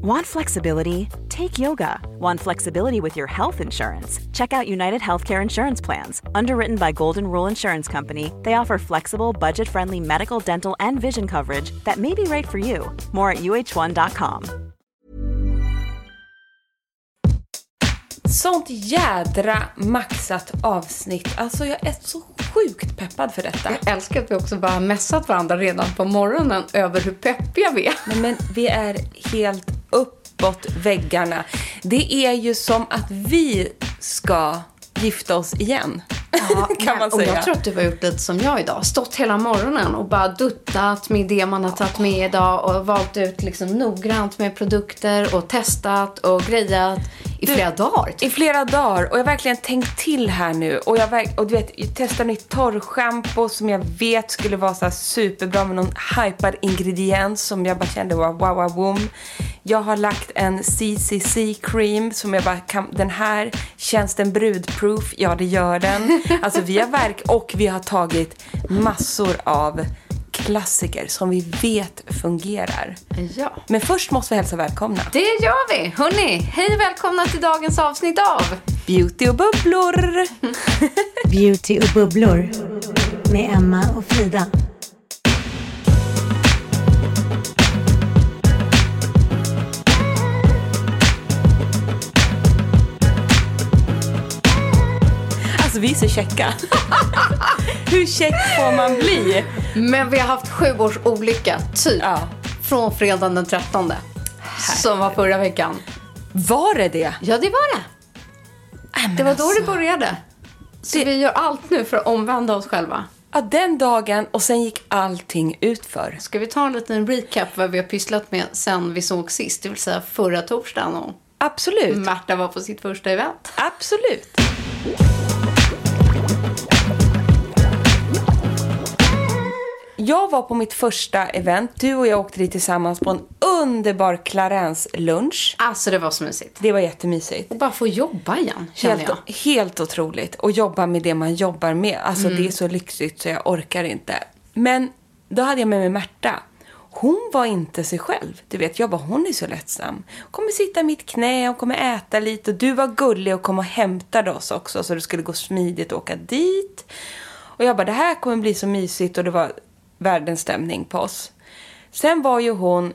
Want flexibility? Take yoga. Want flexibility with your health insurance? Check out United Healthcare Insurance Plans. Underwritten by Golden Rule Insurance Company, they offer flexible, budget friendly medical, dental, and vision coverage that may be right for you. More at uh1.com. Sånt jädra maxat avsnitt. Alltså jag är så sjukt peppad för detta. Jag älskar att vi också bara har messat varandra redan på morgonen över hur peppiga vi är. Men, men vi är helt uppåt väggarna. Det är ju som att vi ska gifta oss igen. Ja, kan man och säga. jag tror att du har gjort lite som jag idag. Stått hela morgonen och bara duttat med det man har tagit med idag och valt ut liksom noggrant med produkter och testat och grejat i flera dagar. typ. I flera dagar. Och jag har verkligen tänkt till här nu. Och jag, och du vet, jag testade nytt torrschampo som jag vet skulle vara så superbra med någon hypad ingrediens som jag bara kände var wow, wow, boom. Jag har lagt en CCC cream som jag bara kan, den här, känns den brudproof? Ja, det gör den. Alltså vi har verk och vi har tagit massor av klassiker som vi vet fungerar. Ja. Men först måste vi hälsa välkomna. Det gör vi! Hörni, hej och välkomna till dagens avsnitt av Beauty och bubblor! Beauty och bubblor med Emma och Frida. Alltså vi är så checka. Hur check får man bli? Men vi har haft sju års olycka, typ. Ja. Från fredagen den 13. Som var förra veckan. Var det det? Ja, det var det. Men Det var då alltså. det började. Så Det- vi gör allt nu för att omvända oss själva. Ja, den dagen och sen gick allting utför. Ska vi ta en liten recap vad vi har pysslat med sen vi såg sist? Det vill säga förra torsdagen och Absolut. Märta var på sitt första event. Absolut. Jag var på mitt första event. Du och jag åkte dit tillsammans på en underbar Clarence-lunch. Alltså det var så mysigt. Det var jättemysigt. Och bara få jobba igen, känner Helt, jag. helt otroligt. Och jobba med det man jobbar med. Alltså Mm. det är så lyxigt så jag orkar inte. Men då hade jag med mig Märta. Hon var inte sig själv. Du vet, jag bara, hon är så lättsam. Kommer sitta i mitt knä och kommer äta lite. Och du var gullig och kom och hämtade oss också. Så det skulle gå smidigt att åka dit. Och jag bara, det här kommer bli så mysigt. Och det var världens stämning på oss. Sen var ju hon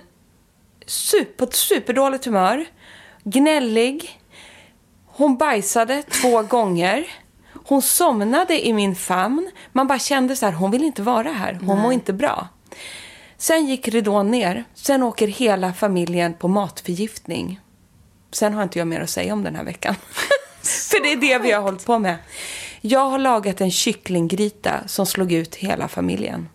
super, på ett superdåligt humör. Gnällig. Hon bajsade två gånger. Hon somnade i min famn. Man bara kände så här, hon vill inte vara här. Hon mår inte bra. Sen gick ridån ner. Sen åker hela familjen på matförgiftning. Sen har inte jag mer att säga om den här veckan. För det är det vi har hållit på med. Jag har lagat en kycklinggryta som slog ut hela familjen.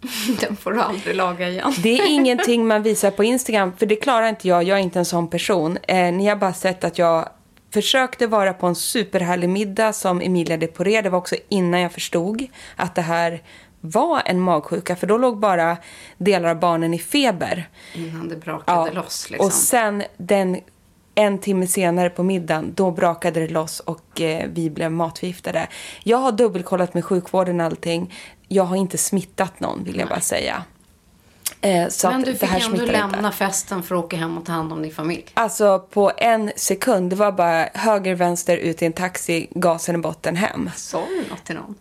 Den får du aldrig laga igen. Det är ingenting man visar på Instagram, för det klarar inte jag. Jag är inte en sån person. Eh, ni har bara sett att jag försökte vara på en superhärlig middag som Emilia de Poré. Det var också innan jag förstod att det här var en magsjuka, för då låg bara delar av barnen i feber. Innan det brakade loss liksom. Och sen den, en timme senare på middagen, då brakade det loss och eh, vi blev matförgiftade. Jag har dubbelkollat med sjukvården och allting. Jag har inte smittat någon, vill jag bara säga. Eh, så Men du fick ändå lämna inte. festen för att åka hem och ta hand om din familj. Alltså på en sekund, det var bara höger, vänster, ut i en taxi, gasen i botten, hem. Sa du något till någon?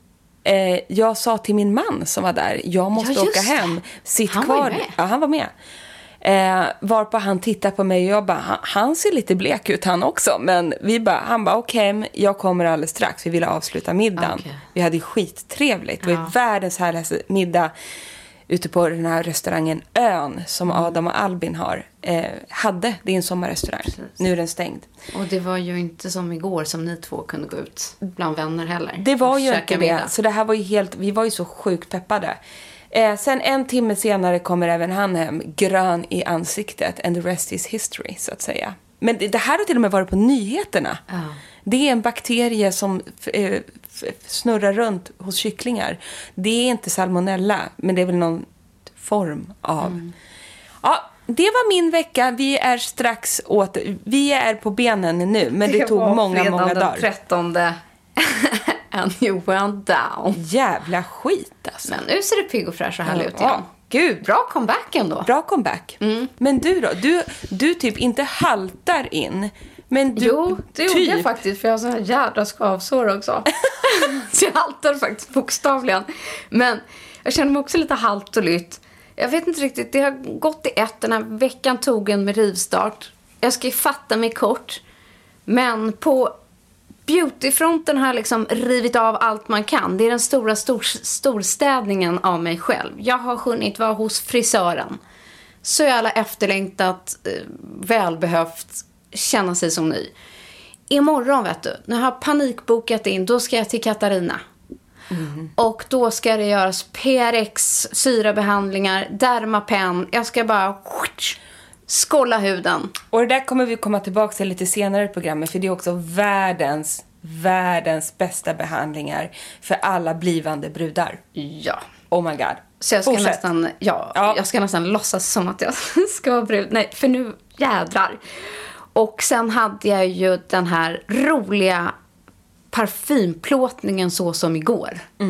Eh, jag sa till min man som var där, jag måste Ja, åka hem. Sitt Han var ju kvar. med. Ja, han var med. Eh, varpå han tittar på mig och jag bara, han, han ser lite blek ut han också. Men vi bara, han bara, okej, okay, jag kommer alldeles strax. Vi ville avsluta middagen. Okej. Vi hade skittrevligt. Det var världens härligaste middag ute på den här restaurangen Ön som Mm. Adam och Albin har. Eh, hade, det är en sommarrestaurang. Nu är den stängd. Och det var ju inte som igår som ni två kunde gå ut bland vänner heller. Det var ju inte det. Så det här var ju helt, vi var ju så sjukt peppade. Eh, sen en timme senare kommer även han hem, grön i ansiktet. And the rest is history, så att säga. Men det, det här har till och med varit på nyheterna. Ja. Det är en bakterie som eh, snurrar runt hos kycklingar. Det är inte salmonella, men det är väl någon form av... Mm. Ja, det var min vecka. Vi är strax åt... Vi är på benen nu, men det, tog var många, fredagen många den dagar. 13 and you went down. Jävla skit alltså. Men nu ser du pigg och fräsch och härlig ut Ja, igen. Gud, Bra comeback ändå. bra comeback. Mm. Men du då? Du, du typ inte haltar in. Men du, jo, det gjorde jag typ, faktiskt för jag har såna här jädra skavsår också. så jag haltar faktiskt bokstavligen. Men jag känner mig också lite halt och lytt. Jag vet inte riktigt, det har gått i ett. Den här veckan tog en med rivstart. Jag ska ju fatta mig kort. Men på beautyfronten har jag liksom rivit av allt man kan. Det är den stora stor, storstädningen av mig själv. Jag har hunnit vara hos frisören. Så jävla efterlängtat, eh, välbehövt, känna sig som ny. Imorgon vet du, jag har panikbokat in, då ska jag till Katarina. Och då ska det göras PRX, syrabehandlingar, Dermapen. Jag ska bara skålla huden. Och det där kommer vi komma tillbaka till lite senare i programmet för det är också världens, världens bästa behandlingar för alla blivande brudar. Ja. Oh my god. Så jag ska Fortsätt. nästan, ja, Ja. jag ska nästan låtsas som att jag ska vara brud. Nej, för nu jädrar. Och sen hade jag ju den här roliga parfymplåtningen så som igår. Eh,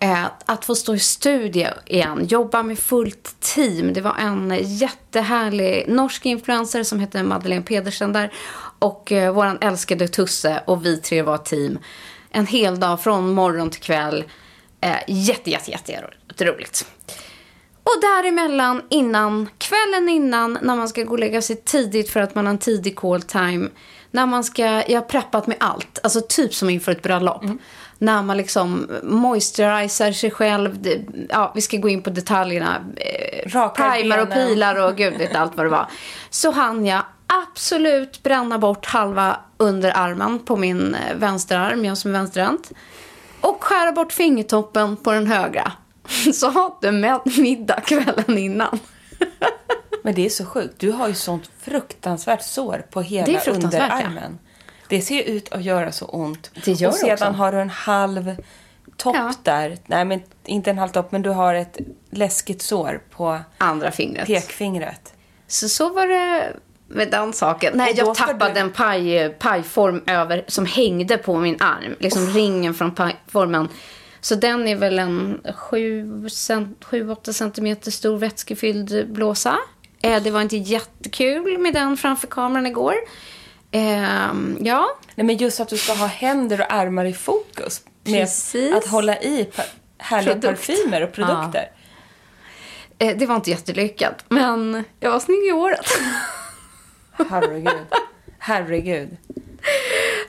Eh, att få stå i studio igen, jobba med fullt team. Det var en jättehärlig norsk influencer som hette Madeleine Pedersen där. Och eh, älskade Tusse och vi tre var ett team. En hel dag från morgon till kväll. Eh, jätte, jätte, jätte roligt. Och däremellan, innan, kvällen innan, när man ska gå och lägga sig tidigt för att man har en tidig call time. När man ska, jag har preppat med allt, alltså typ som inför ett bröllop. Mm. När man liksom moisturiserar sig själv, det, ja vi ska gå in på detaljerna. Eh, Rakar primer och pilar och gud vet allt vad det var. Så hann jag absolut bränna bort halva underarmen på min eh, vänsterarm, jag som är vänsterhänt. Och skära bort fingertoppen på den högra. Så hade med middag kvällen innan. Men det är så sjukt. Du har ju sånt fruktansvärt sår på hela fruktansvärt, ja. Det ser ut att göra så ont. Det gör och sedan också. har du en halv topp Ja. där. Nej, men inte en halv topp, men du har ett läskigt sår på Andra fingret. pekfingret. Så så var det med den saken. Nej, jag tappade du- en paj, pajform över, som hängde på min arm. Liksom ringen från pajformen. Så den är väl en 7-8 centimeter stor vätskefylld blåsa. Eh, det var inte jättekul med den framför kameran igår. Ehm, ja, Nej, men just att du ska ha händer och armar i fokus. Med Precis. att hålla i härliga Produkt. parfymer och produkter. eh, det var inte jättelyckat. Men jag var snygg i håret. Herregud. Herregud.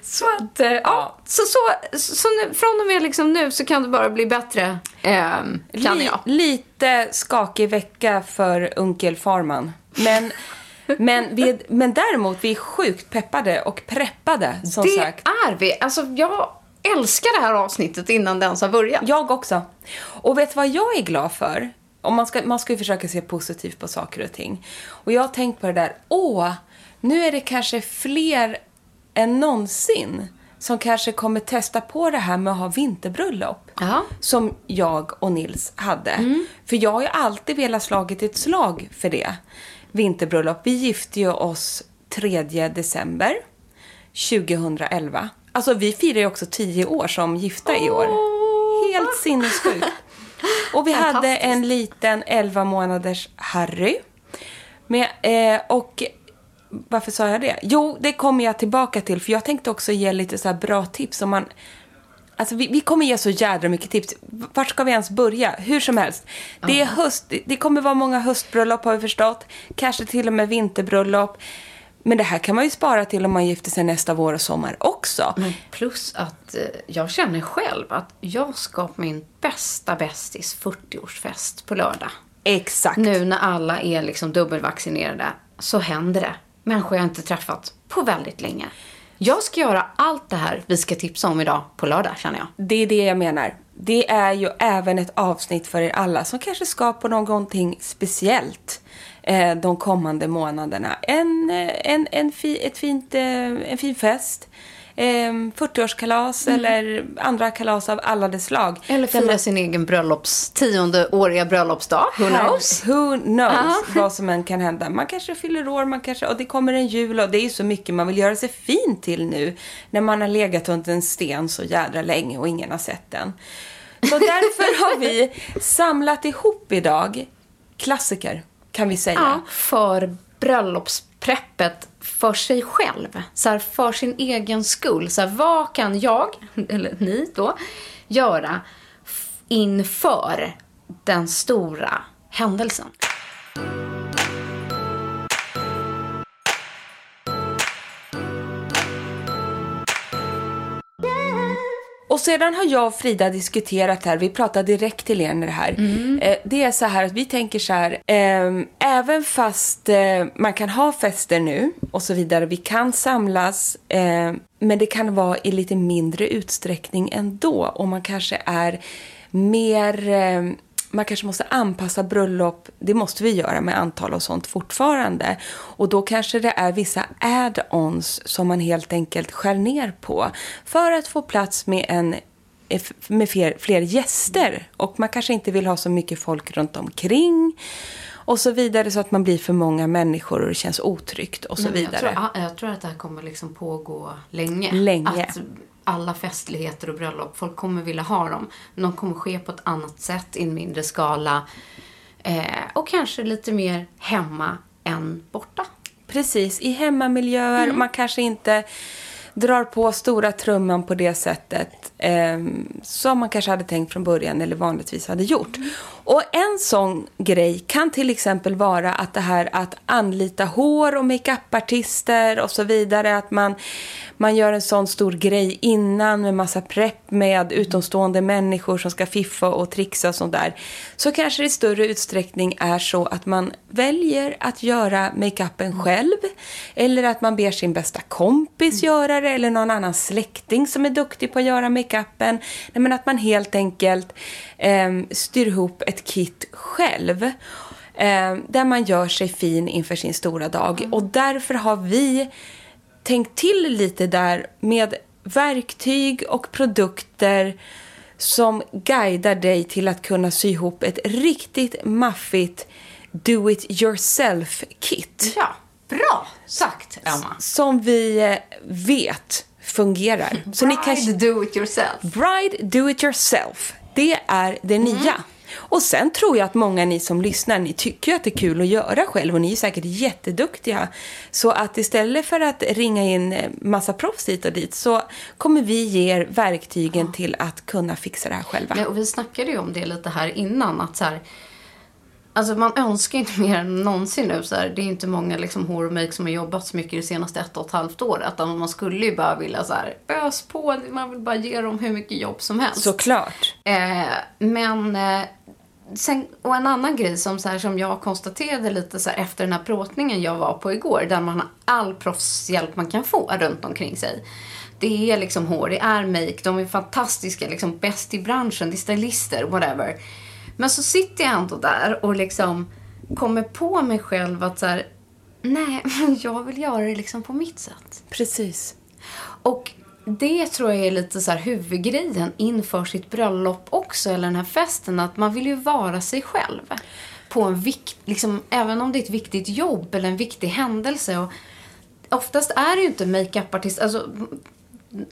Så att, eh, ja. Så, så, så nu, från och med liksom nu så kan det bara bli bättre. ehm, kan Li- jag. Lite skakig vecka för onkel Farman. Men, men, vi är, men däremot, vi är sjukt peppade och preppade, som det sagt. är vi. Alltså, jag älskar det här avsnittet innan det ens har börjat. Jag också. Och vet du vad jag är glad för? Om man, ska, man ska ju försöka se positivt på saker och ting. Och jag har tänkt på det där, åh, nu är det kanske fler än någonsin som kanske kommer testa på det här med att ha vinterbröllop. Ja. Som jag och Nils hade. För jag har ju alltid velat slagit ett slag för det. Vinterbröllop. Vi gifte ju oss 3 december 2011. Alltså vi firar ju också 10 år som gifta i år. Helt sinnessjukt. Och vi hade en liten 11 månaders Harry. Med, eh, och varför sa jag det? Jo, det kommer jag tillbaka till. För jag tänkte också ge lite så här bra tips om man... Alltså vi, vi kommer ge så jädra mycket tips. Vart ska vi ens börja? Hur som helst. Det är höst, det- kommer vara många höstbröllop har vi förstått. Kanske till och med vinterbröllop. Men det här kan man ju spara till om man gifter sig nästa vår och sommar också. Men plus att eh, jag känner själv att jag ska på min bästa bästis 40-årsfest på lördag. Exakt. Nu när alla är liksom dubbelvaccinerade så händer det. Människor jag inte träffat på väldigt länge. Jag ska göra allt det här vi ska tipsa om idag på lördag känner jag. Det är det jag menar. Det är ju även ett avsnitt för er alla som kanske ska på någonting speciellt eh, de kommande månaderna. En, eh, en, en, fi, ett fint, eh, en fin fest, eh, 40-årskalas eller andra kalas av alla dess slag. Mm. Eller fira man- sin egen bröllops, tiondeåriga bröllopsdag. Who knows? Who knows Ja. vad som än kan hända. Man kanske fyller år, man kanske, och det kommer en jul och det är ju så mycket man vill göra sig fin till nu. När man har legat under en sten så jädra länge och ingen har sett den. Så därför har vi samlat ihop idag klassiker, kan vi säga. Ja, för bröllopspreppet för sig själv. Så här, för sin egen skull. Så här, vad kan jag, eller ni då, göra inför den stora händelsen? Och sedan har jag och Frida diskuterat här, vi pratar direkt till er när det här. Eh, det är så här att vi tänker så här, ehm, även fast eh, man kan ha fester nu och så vidare, vi kan samlas, eh, men det kan vara i lite mindre utsträckning ändå. Och man kanske är mer, eh, man kanske måste anpassa bröllop, det måste vi göra med antal och sånt fortfarande. Och då kanske det är vissa add-ons som man helt enkelt skär ner på för att få plats med en med fler, fler gäster. Och man kanske inte vill ha så mycket folk runt omkring och så vidare så att man blir för många människor och det känns otryggt och så vidare. Jag tror, ja, jag tror att det här kommer liksom pågå länge. Länge. Att alla festligheter och bröllop, folk kommer vilja ha dem. Men de kommer ske på ett annat sätt, i en mindre skala. Eh, och kanske lite mer hemma än borta. Precis, i hemmamiljöer. Man kanske inte drar på stora trumman på det sättet eh, som man kanske hade tänkt från början eller vanligtvis hade gjort. Och en sån grej kan till exempel vara att det här att anlita hår och makeupartister och så vidare. Att man, man gör en sån stor grej innan med massa prepp med utomstående människor som ska fiffa och trixa och sånt där. Så kanske det i större utsträckning är så att man väljer att göra makeupen själv. Eller att man ber sin bästa kompis göra det. Eller någon annan släkting som är duktig på att göra makeupen. Nej, men att man helt enkelt eh, styr ihop ett kit själv. Eh, där man gör sig fin inför sin stora dag. Och därför har vi tänkt till lite där med verktyg och produkter som guidar dig till att kunna sy ihop ett riktigt maffigt do it yourself-kit. Ja, bra sagt, Emma. Som vi eh, vet fungerar. Så ni kan Bride, do it yourself. Bride do it yourself. Det är det nya. Och sen tror jag att många ni som lyssnar, ni tycker ju att det är kul att göra själv och ni är säkert jätteduktiga. Så att istället för att ringa in eh, massa proffs hit och dit så kommer vi ge er verktygen till att kunna fixa det här själva. Nej, och vi snackade ju om det lite här innan. Att så här, alltså man önskar inte mer än någonsin nu. Så här, det är inte många liksom, hår och make som har jobbat så mycket det senaste ett och ett halvt året. Man skulle ju bara vilja så här, ös på. Man vill bara ge dem hur mycket jobb som helst. Såklart. Eh, men eh, sen, och en annan grej som, så här, som jag konstaterade lite så här, efter den här plåtningen jag var på igår. Där man har all proffshjälp man kan få runt omkring sig. Det är liksom hår, det är make, de är fantastiska, liksom bäst i branschen, det är stylister, whatever. Men så sitter jag ändå där och liksom kommer på mig själv att så här, nej, men jag vill göra det liksom på mitt sätt. Precis. Och det tror jag är lite så här huvudgrejen inför sitt bröllop också, eller den här festen, att man vill ju vara sig själv. På en vikt, liksom, även om det är ett viktigt jobb eller en viktig händelse. Och oftast är det ju inte makeupartist, alltså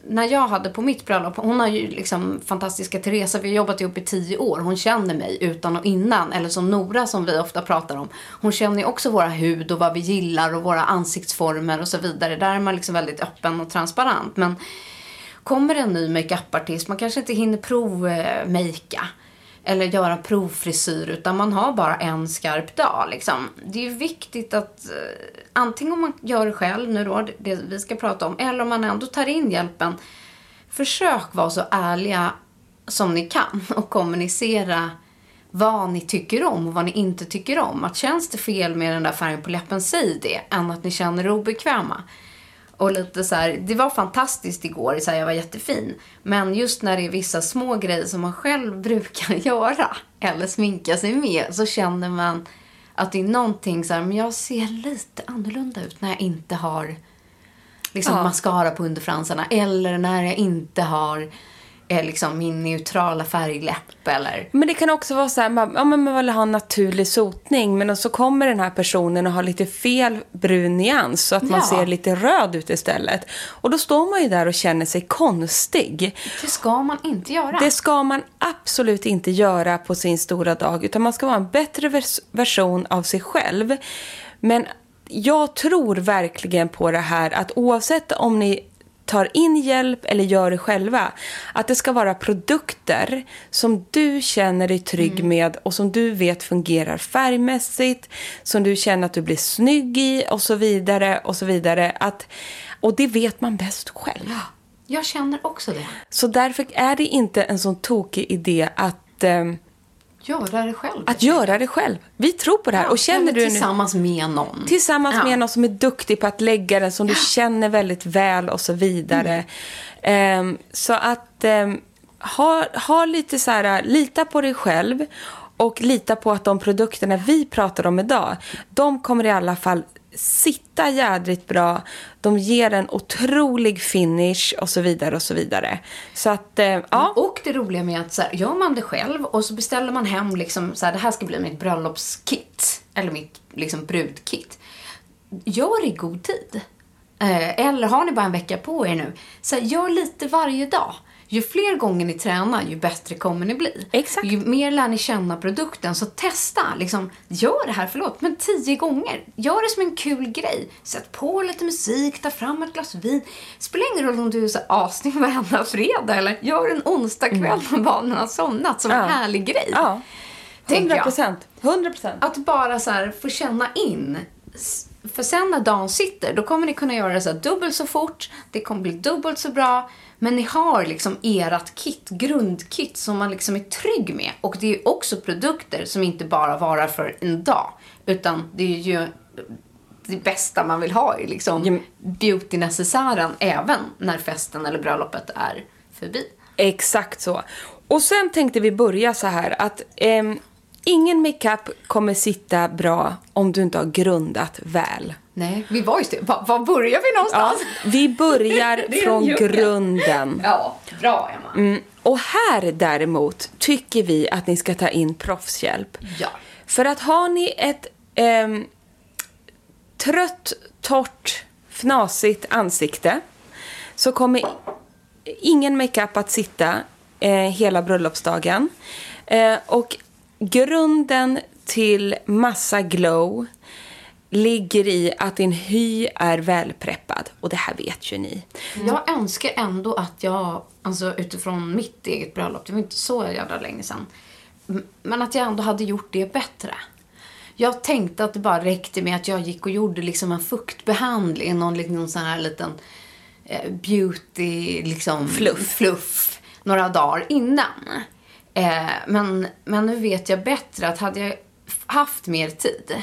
när jag hade på mitt bröllop, hon har ju liksom fantastiska Teresa, vi har jobbat ihop i tio år. Hon känner mig utan och innan. Eller som Nora som vi ofta pratar om. Hon känner ju också våra hud och vad vi gillar och våra ansiktsformer och så vidare. Där är man liksom väldigt öppen och transparent. Men kommer en ny makeupartist, man kanske inte hinner provmakea, eh, eller göra provfrisyr utan man har bara en skarp dag. Liksom. Det är ju viktigt att eh, antingen om man gör det själv nu då, det vi ska prata om, eller om man ändå tar in hjälpen. Försök vara så ärliga som ni kan och kommunicera vad ni tycker om och vad ni inte tycker om. Att känns det fel med den där färgen på läppen, säg det, än att ni känner er obekväma. Och lite så här, det var fantastiskt igår, så här, jag var jättefin. Men just när det är vissa små grejer som man själv brukar göra eller sminka sig med så känner man att det är någonting så här, men jag ser lite annorlunda ut när jag inte har liksom Ja. mascara på underfransarna eller när jag inte har är liksom min neutrala färgläpp eller... Men det kan också vara så här, man, ja, men man vill ha naturlig sotning, men så kommer den här personen och har lite fel brun nyans, så att man Ja. ser lite röd ut istället. Och då står man ju där och känner sig konstig. Det ska man inte göra. Det ska man absolut inte göra på sin stora dag, utan man ska vara en bättre vers- version av sig själv. Men jag tror verkligen på det här att oavsett om ni tar in hjälp eller gör det själva, att det ska vara produkter som du känner dig trygg med och som du vet fungerar färgmässigt, som du känner att du blir snygg i och så vidare och så vidare. Att, och det vet man bäst själv. Jag känner också det. Så därför är det inte en sån tokig idé att, ehm, Göra det själv. att göra det själv. Vi tror på det här. och känner du nu, tillsammans med någon. tillsammans Ja. med någon som är duktig på att lägga den, som du känner väldigt väl och så vidare. Ehm, så att ehm, ha, ha lite så här, lita på dig själv och lita på att de produkterna vi pratar om idag, de kommer i alla fall sitta jädrigt bra. De ger en otrolig finish och så vidare och så vidare. Så att, eh, ja. Mm, och det roliga med att så här, gör man det själv och så beställer man hem liksom så här, det här ska bli mitt bröllopskit. Eller mitt liksom brudkit. Gör det i god tid. Eh, eller har ni bara en vecka på er nu. Så här, gör lite varje dag. Ju fler gånger ni tränar, ju bättre kommer ni bli. Exakt. Ju mer lär ni känna produkten. Så testa. Liksom, gör det här, förlåt, men tio gånger. Gör det som en kul grej. Sätt på lite musik, ta fram ett glas vin. Spelar ingen roll om du är så asning varenda fredag eller gör en onsdag kväll när barnen har somnat som en Ja. härlig grej. Ja, Tänker 100 jag. procent. 100 procent. Att bara så här få känna in. För sen när dagen sitter, då kommer ni kunna göra det så dubbelt så fort. Det kommer bli dubbelt så bra. Men ni har liksom ert kit, grundkit som man liksom är trygg med. Och det är också produkter som inte bara varar för en dag. Utan det är ju det bästa man vill ha i liksom Ja. beauty-necessären även när festen eller bröllopet är förbi. Exakt så. Och sen tänkte vi börja så här att ehm, ingen makeup kommer sitta bra om du inte har grundat väl. Nej, vi var just det. Var, var börjar vi Ja, någonstans? vi börjar från grunden. Ja, bra Emma. Mm. Och här däremot tycker vi att ni ska ta in proffshjälp. Ja. För att har ni ett ehm, trött, torrt, fnasigt ansikte så kommer ingen makeup att sitta eh, hela bröllopsdagen. Eh, och grunden till massa glow ligger i att din hy är välpreppad. Och det här vet ju ni. Jag önskar ändå att jag, alltså utifrån mitt eget bröllop, det var inte så jävla länge sedan, men att jag ändå hade gjort det bättre. Jag tänkte att det bara räckte med att jag gick och gjorde liksom en fuktbehandling, någon liten sån här liten eh, beauty, liksom Fluff. fluff några dagar innan. Eh, men, men nu vet jag bättre att hade jag haft mer tid,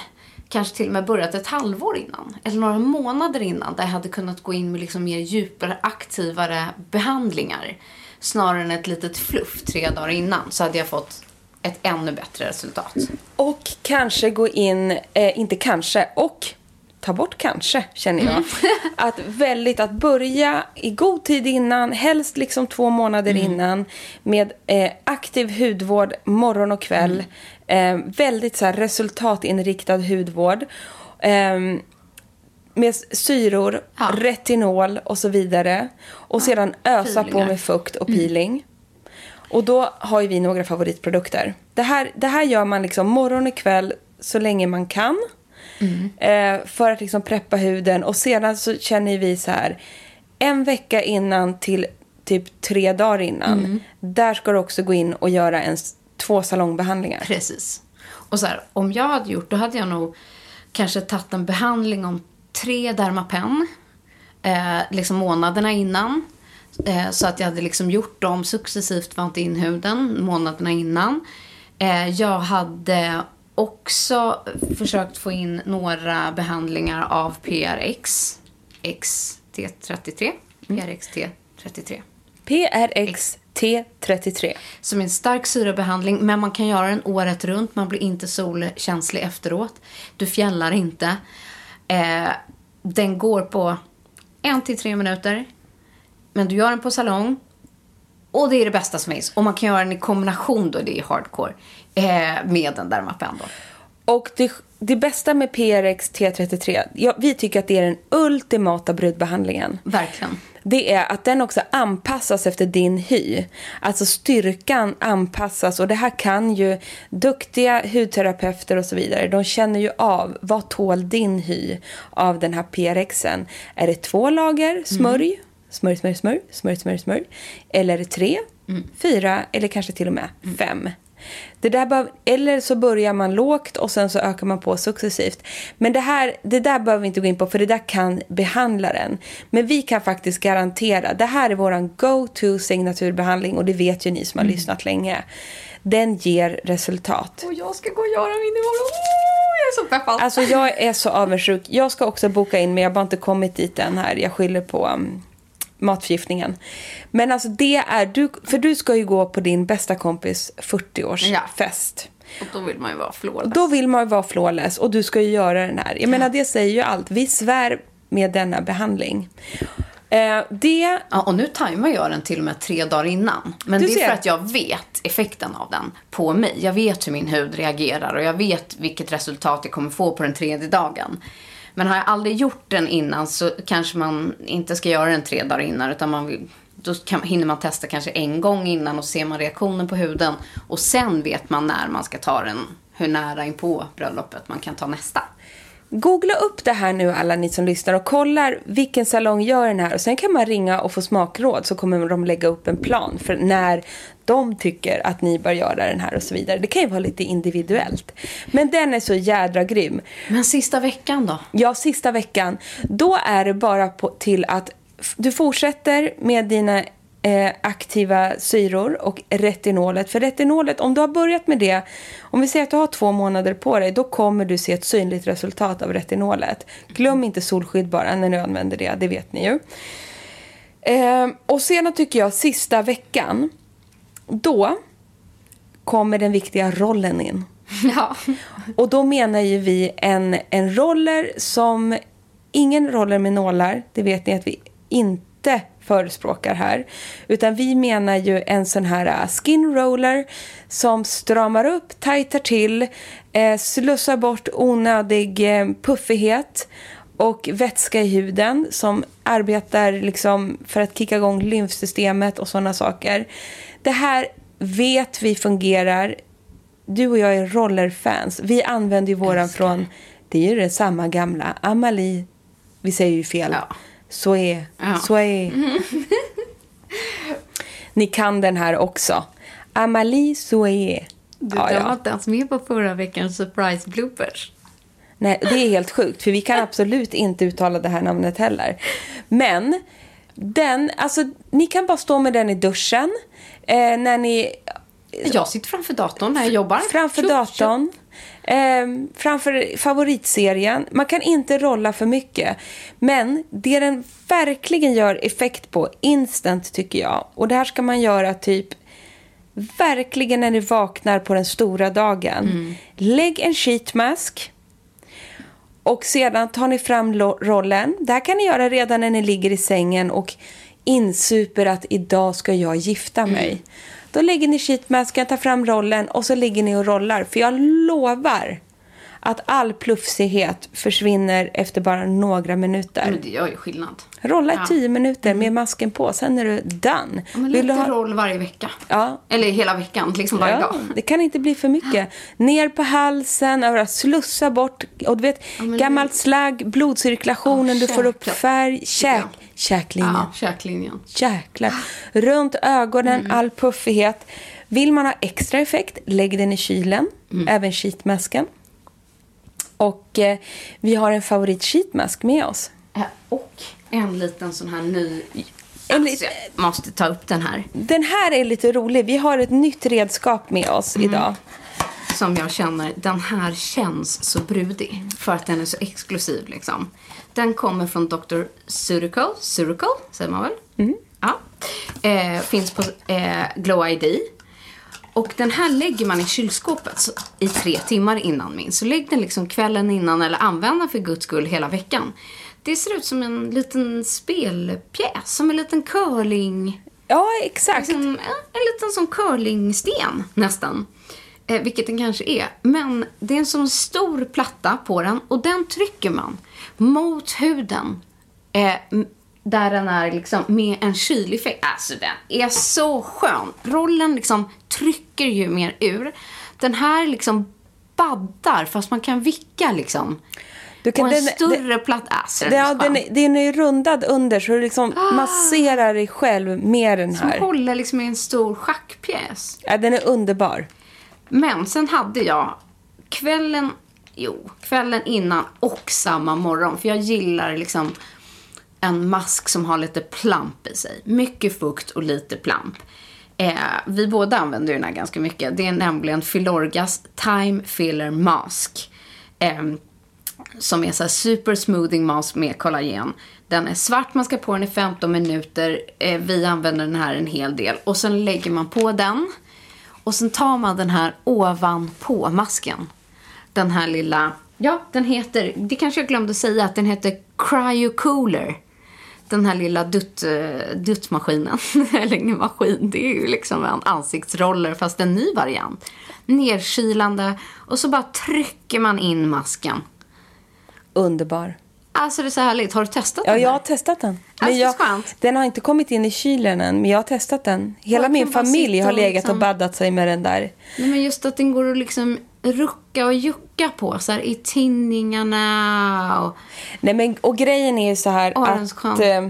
kanske till och med börjat ett halvår innan, eller några månader innan, där jag hade kunnat gå in med liksom mer djupare, aktivare behandlingar, snarare än ett litet fluff tre dagar innan, så hade jag fått ett ännu bättre resultat. Och kanske gå in, eh, inte kanske, och ta bort kanske, känner jag. Att väldigt, att börja i god tid innan, helst liksom två månader innan, med eh, aktiv hudvård morgon och kväll. Eh, väldigt så här, resultatinriktad hudvård. Eh, med syror, Ja. retinol och så vidare. Och sedan ösa på peelingar. med fukt och peeling. Och då har ju vi några favoritprodukter. Det här, det här gör man liksom morgon och kväll så länge man kan. Eh, för att liksom preppa huden. Och sedan så känner vi så här. En vecka innan till typ tre dagar innan. Där ska du också gå in och göra en, två salongbehandlingar. Precis. Och så här, om jag hade gjort, då hade jag nog kanske tagit en behandling om tre Dermapen, eh, liksom månaderna innan. Eh, så att jag hade liksom gjort dem successivt, vant in huden månaderna innan. Eh, jag hade också försökt få in några behandlingar av PRX, XT33, PRXT33. PRX T33. Som är en stark syrebehandling, men man kan göra den året runt. Man blir inte solkänslig efteråt. Du fjällar inte. Eh, den går på en till tre minuter. Men du gör den på salong. Och det är det bästa som finns. Och man kan göra den i kombination då, det är hardcore, eh, med en Dermapen då. Och det, det bästa med PRX T33, ja, vi tycker att det är den ultimata brudbehandlingen. Verkligen. Det är att den också anpassas efter din hy. Alltså styrkan anpassas och det här kan ju duktiga hudterapeuter och så vidare. De känner ju av vad tål din hy av den här PRXen. Är det två lager smörj? Smörj, smörj, smörj, smörj, smörj, smörj. Eller tre, fyra eller kanske till och med fem? Det där behöv, eller så börjar man lågt och sen så ökar man på successivt. Men det, här, det där behöver vi inte gå in på för det där kan behandlaren. Men vi kan faktiskt garantera, det här är vår go-to signaturbehandling och det vet ju ni som har lyssnat länge. Den ger resultat. Och jag ska gå och göra min imorgon. Oh, jag är så peppad. Alltså jag är så avundsjuk. Jag ska också boka in men jag har bara inte kommit dit än här. Jag skyller på um, matförgiftningen. Men alltså det är, du, för du ska ju gå på din bästa kompis 40-årsfest. Och då vill man ju vara flawless. Då vill man ju vara flawless och du ska ju göra den här. Jag menar det säger ju allt. Vi svär med denna behandling. Eh, det, Ja, och nu tajmar jag den till och med tre dagar innan. Men Du det är ser. för att jag vet effekten av den på mig. Jag vet hur min hud reagerar och jag vet vilket resultat jag kommer få på den tredje dagen. Men har jag aldrig gjort den innan så kanske man inte ska göra den tre dagar innan. Utan man vill, då kan, hinner man testa kanske en gång innan och ser man reaktionen på huden. Och sen vet man när man ska ta den, hur nära in på bröllopet man kan ta nästa. Googla upp det här nu alla ni som lyssnar och kollar vilken salong gör den här. Och sen kan man ringa och få smakråd så kommer de lägga upp en plan för när de tycker att ni bör göra den här och så vidare. Det kan ju vara lite individuellt. Men den är så jädra grym. Men sista veckan då? Ja, sista veckan. Då är det bara på, till att du fortsätter med dina eh, aktiva syror och retinolet. För retinolet, om du har börjat med det, om vi säger att du har två månader på dig, då kommer du se ett synligt resultat av retinolet. Glöm inte solskydd bara när du använder det, det vet ni ju. Eh, och sedan tycker jag sista veckan, då kommer den viktiga rollen in. Ja. Och då menar ju vi en, en roller som... Ingen roller med nålar, det vet ni att vi inte förespråkar här. Utan vi menar ju en sån här äh, skin roller som stramar upp, tajtar till, eh, slussar bort onödig eh, puffighet och vätska i huden som arbetar liksom för att kicka igång lymfsystemet och sådana saker. Det här vet vi fungerar du och jag är rollerfans. Vi använder ju våran från, det är ju det samma gamla, Amalie, vi säger ju fel. Ja. Så är, Ja. så är. Ni kan den här också. Amalie Soué. Du, Ja, den var inte ens med på förra veckans surprise bloopers. Nej, det är helt sjukt, för vi kan absolut inte uttala det här namnet heller. Men den, alltså ni kan bara stå med den i duschen. Eh, när ni Jag sitter framför datorn när jag jobbar. Framför Tjup, datorn. Eh, framför favoritserien. Man kan inte rolla för mycket. Men det den verkligen gör effekt på, instant tycker jag. Och det här ska man göra typ verkligen när ni vaknar på den stora dagen. Lägg en sheet mask. Och sedan tar ni fram rollen. Det här kan ni göra redan när ni ligger i sängen och insuper att idag ska jag gifta mig. Då lägger ni sheetmasken, tar fram rollen och så ligger ni och rollar. För jag lovar att all plufsighet försvinner efter bara några minuter. Men det gör ju skillnad. Rolla i Ja. tio minuter med masken på, sen är du done. Ja, Vill lite du ha- roll varje vecka. Ja. Eller hela veckan, liksom varje Ja, dag. det kan inte bli för mycket. Ner på halsen, överallt, slussa bort. Och du vet, men gammalt slagg, blodcirkulationen, Ja, du får upp färg, käk, Ja. Käklinjen. Ja, käklinjen. Jäklar. Runt ögonen, Mm. all puffighet. Vill man ha extra effekt, lägg den i kylen. Mm. Även sheetmasken. Och eh, vi har en favorit sheetmask med oss. Eh, Och en liten sån här ny... En Alltså, jag måste ta upp den här. Den här är lite rolig. Vi har ett nytt redskap med oss Mm. idag. Som jag känner, den här känns så brudig. För att den är så exklusiv liksom. Den kommer från Dr. Surical. Surical, säger man väl? Ja. Eh, finns på eh, Glow ID. Och den här lägger man i kylskåpet så- i tre timmar innan min. Så lägg den liksom kvällen innan eller använd den för guds skull hela veckan. Det ser ut som en liten spelpjäs, som en liten curling... Ja, exakt. Liksom, en, en liten sån curlingsten nästan. Eh, vilket den kanske är. Men det är en sån stor platta på den och den trycker man mot huden. Eh, där den är liksom med en kyleffekt. Alltså den är så skön. Rollen liksom trycker ju mer ur. Den här liksom baddar fast man kan vicka liksom. Du kan- och en den- större platta. Alltså den Det, är ja, den, den är rundad under så du liksom masserar dig själv med den Som här. håller liksom i en stor schackpjäs. Ja, den är underbar. Men sen hade jag kvällen, jo, kvällen innan och samma morgon. För jag gillar liksom en mask som har lite plamp i sig. Mycket fukt och lite plamp. Eh, vi båda använder den här ganska mycket. Det är nämligen Filorgas Time Filler Mask. Eh, som är så här super smoothing mask med kollagen. Den är svart, man ska på den i 15 minuter. Eh, vi använder den här en hel del. Och sen lägger man på den. Och sen tar man den här ovanpå masken. Den här lilla, ja den heter, det kanske jag glömde säga att den heter Cryo Cooler. Den här lilla dutt, eh, duttmaskinen, eller ingen maskin, det är ju liksom en ansiktsroller fast en ny variant. Nerkylande och så bara trycker man in masken. Underbar. Alltså det är så härligt. Har du testat Ja, den jag här? har testat den. Alltså, jag, skönt. den har inte kommit in i kylen än, men jag har testat den. Hela Jag min familj har legat liksom- och baddat sig med den där. Nej, men just att den går att liksom rucka och jucka på så här, i tinningarna och... Nej, men, och grejen är ju så här att eh,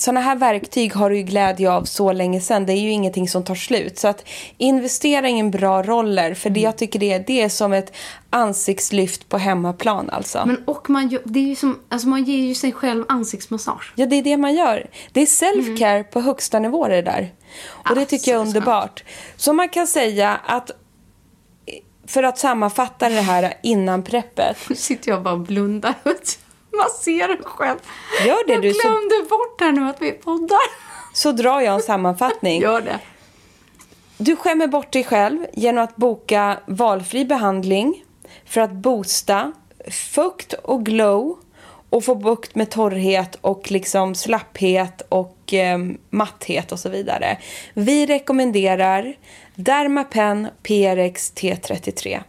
såna här verktyg har du ju glädje av så länge sedan. Det är ju ingenting som tar slut. Så att investera i en bra roller, för Mm. det jag tycker det är, det är som ett ansiktslyft på hemmaplan alltså. Men och man, det är ju som, alltså man ger ju sig själv ansiktsmassage. Ja, det är det man gör. Det är self-care på högsta nivå det där. Och det tycker jag är är underbart. Så man kan säga att för att sammanfatta det här innan preppet. Nu sitter jag bara och blundar och masserar själv. Gör det, jag du, så- glömde bort här nu att vi poddar. Så drar jag en sammanfattning. Gör det. Du skämmer bort dig själv genom att boka valfri behandling för att boosta fukt och glow och få bukt med torrhet och liksom slapphet och eh, matthet och så vidare. Vi rekommenderar Dermapen PRX T33.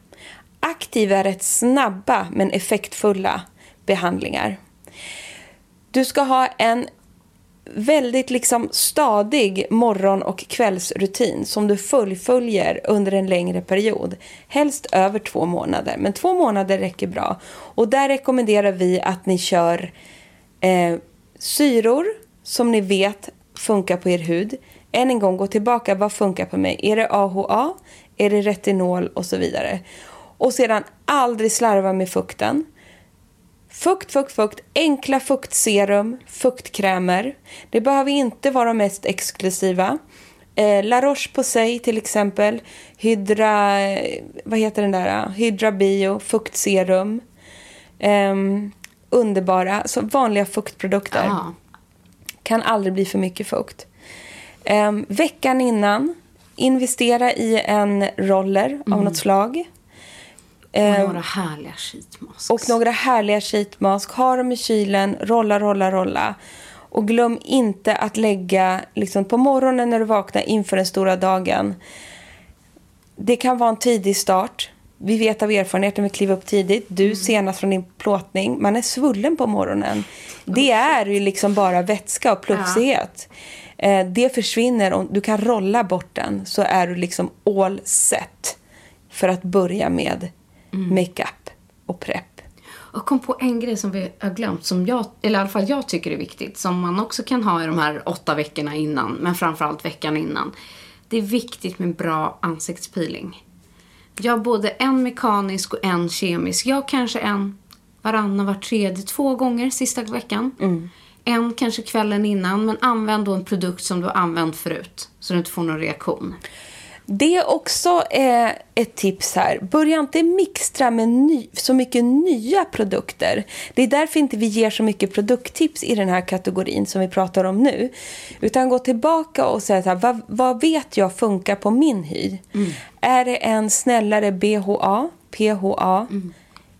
Aktiva är rätt snabba men effektfulla behandlingar. Du ska ha en väldigt liksom stadig morgon och kvällsrutin som du fullföljer under en längre period. Helst över två månader, men två månader räcker bra. Och där rekommenderar vi att ni kör eh, syror som ni vet funkar på er hud. Än en gång, gå tillbaka. Vad funkar på mig? Är det AHA? Är det retinol? Och så vidare. Och sedan aldrig slarva med fukten. Fukt, fukt, fukt. Enkla fuktserum, fuktkrämer. Det behöver inte vara de mest exklusiva. Eh, La Roche-Posay till exempel. Hydra... Vad heter den där? Hydra Bio, fuktserum. Ehm, underbara. Så vanliga fuktprodukter. Ja. Kan aldrig bli för mycket fukt. Ehm, veckan innan, investera i en roller av något slag. Och Ehm, några härliga sheetmasks. och några härliga sheetmask. Ha dem i kylen, rolla, rolla, rolla. Och glöm inte att lägga liksom, på morgonen när du vaknar inför den stora dagen. Det kan vara en tidig start. Vi vet av erfarenhet när vi kliver upp tidigt. Du senast från din plåtning. Man är svullen på morgonen. Det är ju liksom bara vätska och plufsighet. Eh, Det försvinner om du kan rolla bort den så är du liksom all set för att börja med makeup och prep. Jag kom på en grej som vi har glömt, som jag, eller i alla fall jag tycker är viktigt, som man också kan ha i de här åtta veckorna innan, men framförallt veckan innan. Det är viktigt med bra ansiktspeeling. Jag har både en mekanisk och en kemisk. Jag kanske en varannan, var tredje, två gånger sista veckan. En kanske kvällen innan, men använd då en produkt som du har använt förut, så du inte får någon reaktion. Det är också eh, ett tips här. Börja inte mixtra med ny, så mycket nya produkter. Det är därför inte vi ger så mycket produkttips i den här kategorin som vi pratar om nu. Utan gå tillbaka och säga så här, vad, vad vet jag funkar på min hy? Är det en snällare BHA, PHA?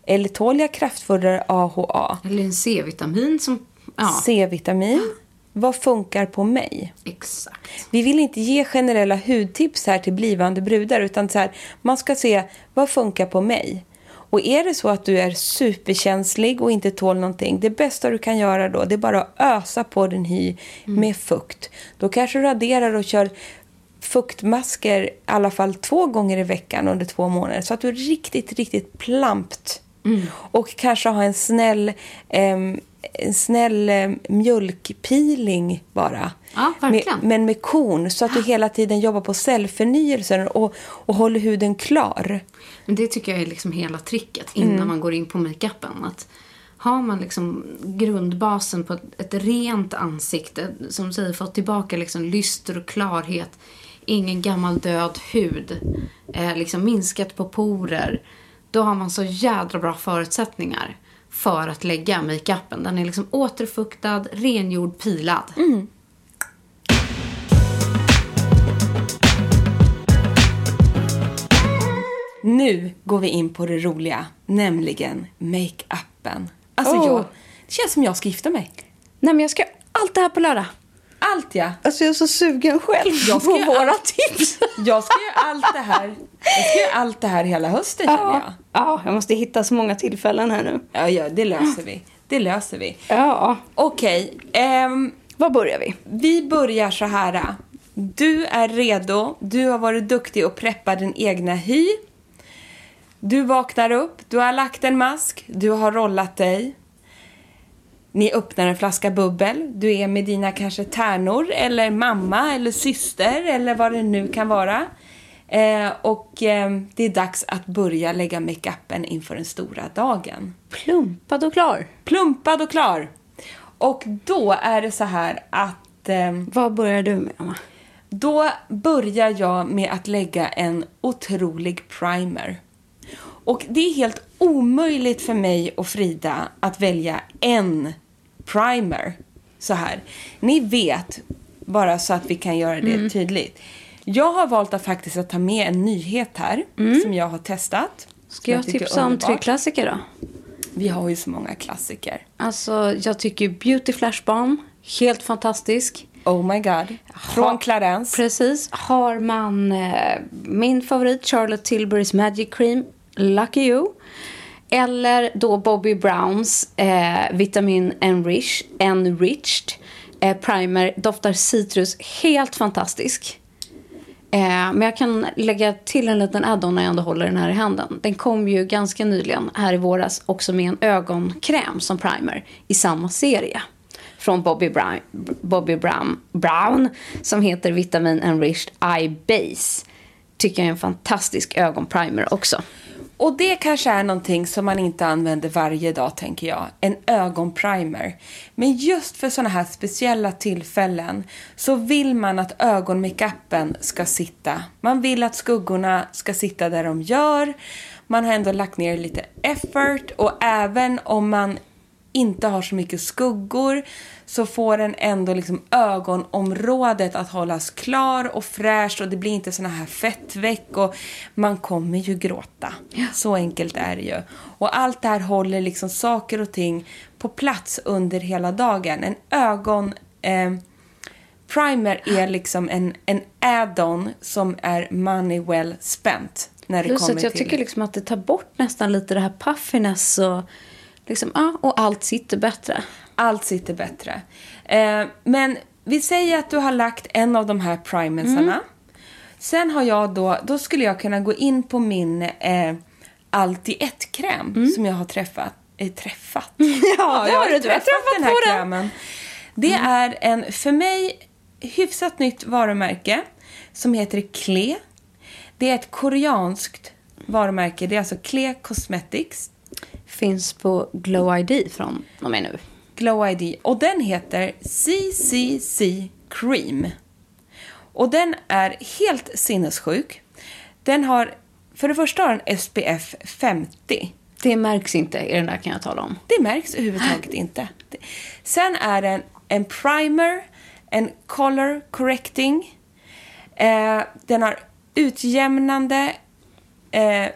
Eller tål jag kraftfullare AHA? Eller en C-vitamin som... Ja. C-vitamin. Vad funkar på mig? Exakt. Vi vill inte ge generella hudtips här till blivande brudar utan så här, man ska se vad funkar på mig. Och är det så att du är superkänslig och inte tål någonting, det bästa du kan göra då det är bara att ösa på din hy med fukt. Då kanske du raderar och kör fuktmasker i alla fall två gånger i veckan under två månader så att du är riktigt, riktigt plampt. Och kanske ha en snäll, ehm, en snäll eh, mjölkpeeling bara. Ja. Med, men med korn så att du hela tiden jobbar på cellförnyelsen och, och håller huden klar. Men det tycker jag är liksom hela tricket innan man går in på makeupen. Att har man liksom grundbasen på ett, ett rent ansikte, som säger, fått tillbaka liksom lyster och klarhet, ingen gammal död hud, eh, liksom minskat på porer, då har man så jädra bra förutsättningar för att lägga makeupen. Den är liksom återfuktad, rengjord, pilad. Nu går vi in på det roliga, nämligen makeupen. Alltså Åh. jag, det känns som jag ska gifta mig. Nej men jag ska allt det här på lördag. Allt ja. Alltså jag är så sugen själv Jag ska på våra allt. tips. Jag ska göra allt det här. Jag ska göra allt det här hela hösten känner jag. Ja, ja, jag måste hitta så många tillfällen här nu. Ja, ja, det löser vi. Det löser vi. Ja, Okej, ehm, var börjar vi? vi börjar så här. Du är redo. Du har varit duktig och preppat din egna hy. Du vaknar upp, du har lagt en mask, du har rollat dig. Ni öppnar en flaska bubbel. Du är med dina kanske tärnor eller mamma eller syster eller vad det nu kan vara. Eh, och eh, det är dags att börja lägga makeupen inför den stora dagen. Plumpad och klar. Plumpad och klar. Och då är det så här att eh, Vad börjar du med, Emma? då börjar jag med att lägga en otrolig primer. Och det är helt omöjligt för mig och Frida att välja en primer. Så här. Ni vet, bara så att vi kan göra det tydligt. Jag har valt att faktiskt att ta med en nyhet här som jag har testat. Ska jag tycker tipsa om tre klassiker då? Vi har ju så många klassiker. Alltså, jag tycker Beauty Flash Balm, helt fantastisk. Oh my god. Från Ha- Clarence. Precis. Har man eh, min favorit Charlotte Tilburys Magic Cream, Lucky You. Eller då Bobby Browns eh, Vitamin Enrich, Enriched eh, Primer. Doftar citrus, helt fantastisk. Eh, men jag kan lägga till en liten add-on när jag ändå håller den här i handen. Den kom ju ganska nyligen här i våras också med en ögonkräm som primer i samma serie. Från Bobby Brown, Bobby Brown, Brown som heter Vitamin Enriched Eye Base. Tycker jag är en fantastisk ögonprimer också. Och det kanske är någonting som man inte använder varje dag, tänker jag. En ögonprimer. Men just för sådana här speciella tillfällen så vill man att ögonmakeupen ska sitta. Man vill att skuggorna ska sitta där de gör. Man har ändå lagt ner lite effort och även om man inte har så mycket skuggor så får den ändå liksom ögonområdet att hållas klar och fräsch och det blir inte såna här fettveck och man kommer ju gråta. Så enkelt är det ju. Och allt det här håller liksom saker och ting på plats under hela dagen. En ögon... Eh, primer är liksom en, en add-on som är money well spent. När det Plus kommer att jag till tycker liksom att det tar bort nästan lite det här puffiness och, liksom, ja, och allt sitter bättre. Allt sitter bättre. Eh, men vi säger att du har lagt en av de här primersarna. Sen har jag då, då skulle jag kunna gå in på min eh, allt i ett-kräm som jag har träffat. Eh, träffat? ja, det har du. Har träffat den här krämen. Det är en, för mig, hyfsat nytt varumärke som heter Klee. Det är ett koreanskt varumärke. Det är alltså Klee Cosmetics. Finns på Glow ID från och med nu. Glow ID. Och den heter CCC Cream. Och den är helt sinnessjuk. Den har, för det första har den SPF 50. Det märks inte i den där kan jag tala om. Det märks överhuvudtaget inte. Sen är den en primer, en color correcting. Eh, den har utjämnande eh,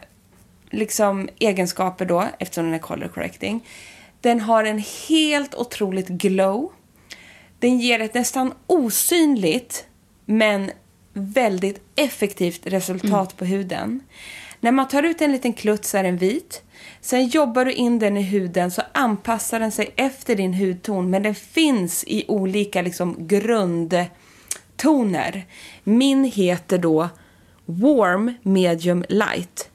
liksom egenskaper då, eftersom den är color correcting. Den har en helt otroligt glow. Den ger ett nästan osynligt men väldigt effektivt resultat på huden. När man tar ut en liten klutt så är den vit. Sen jobbar du in den i huden så anpassar den sig efter din hudton men den finns i olika liksom, grundtoner. Min heter då Warm Medium Light.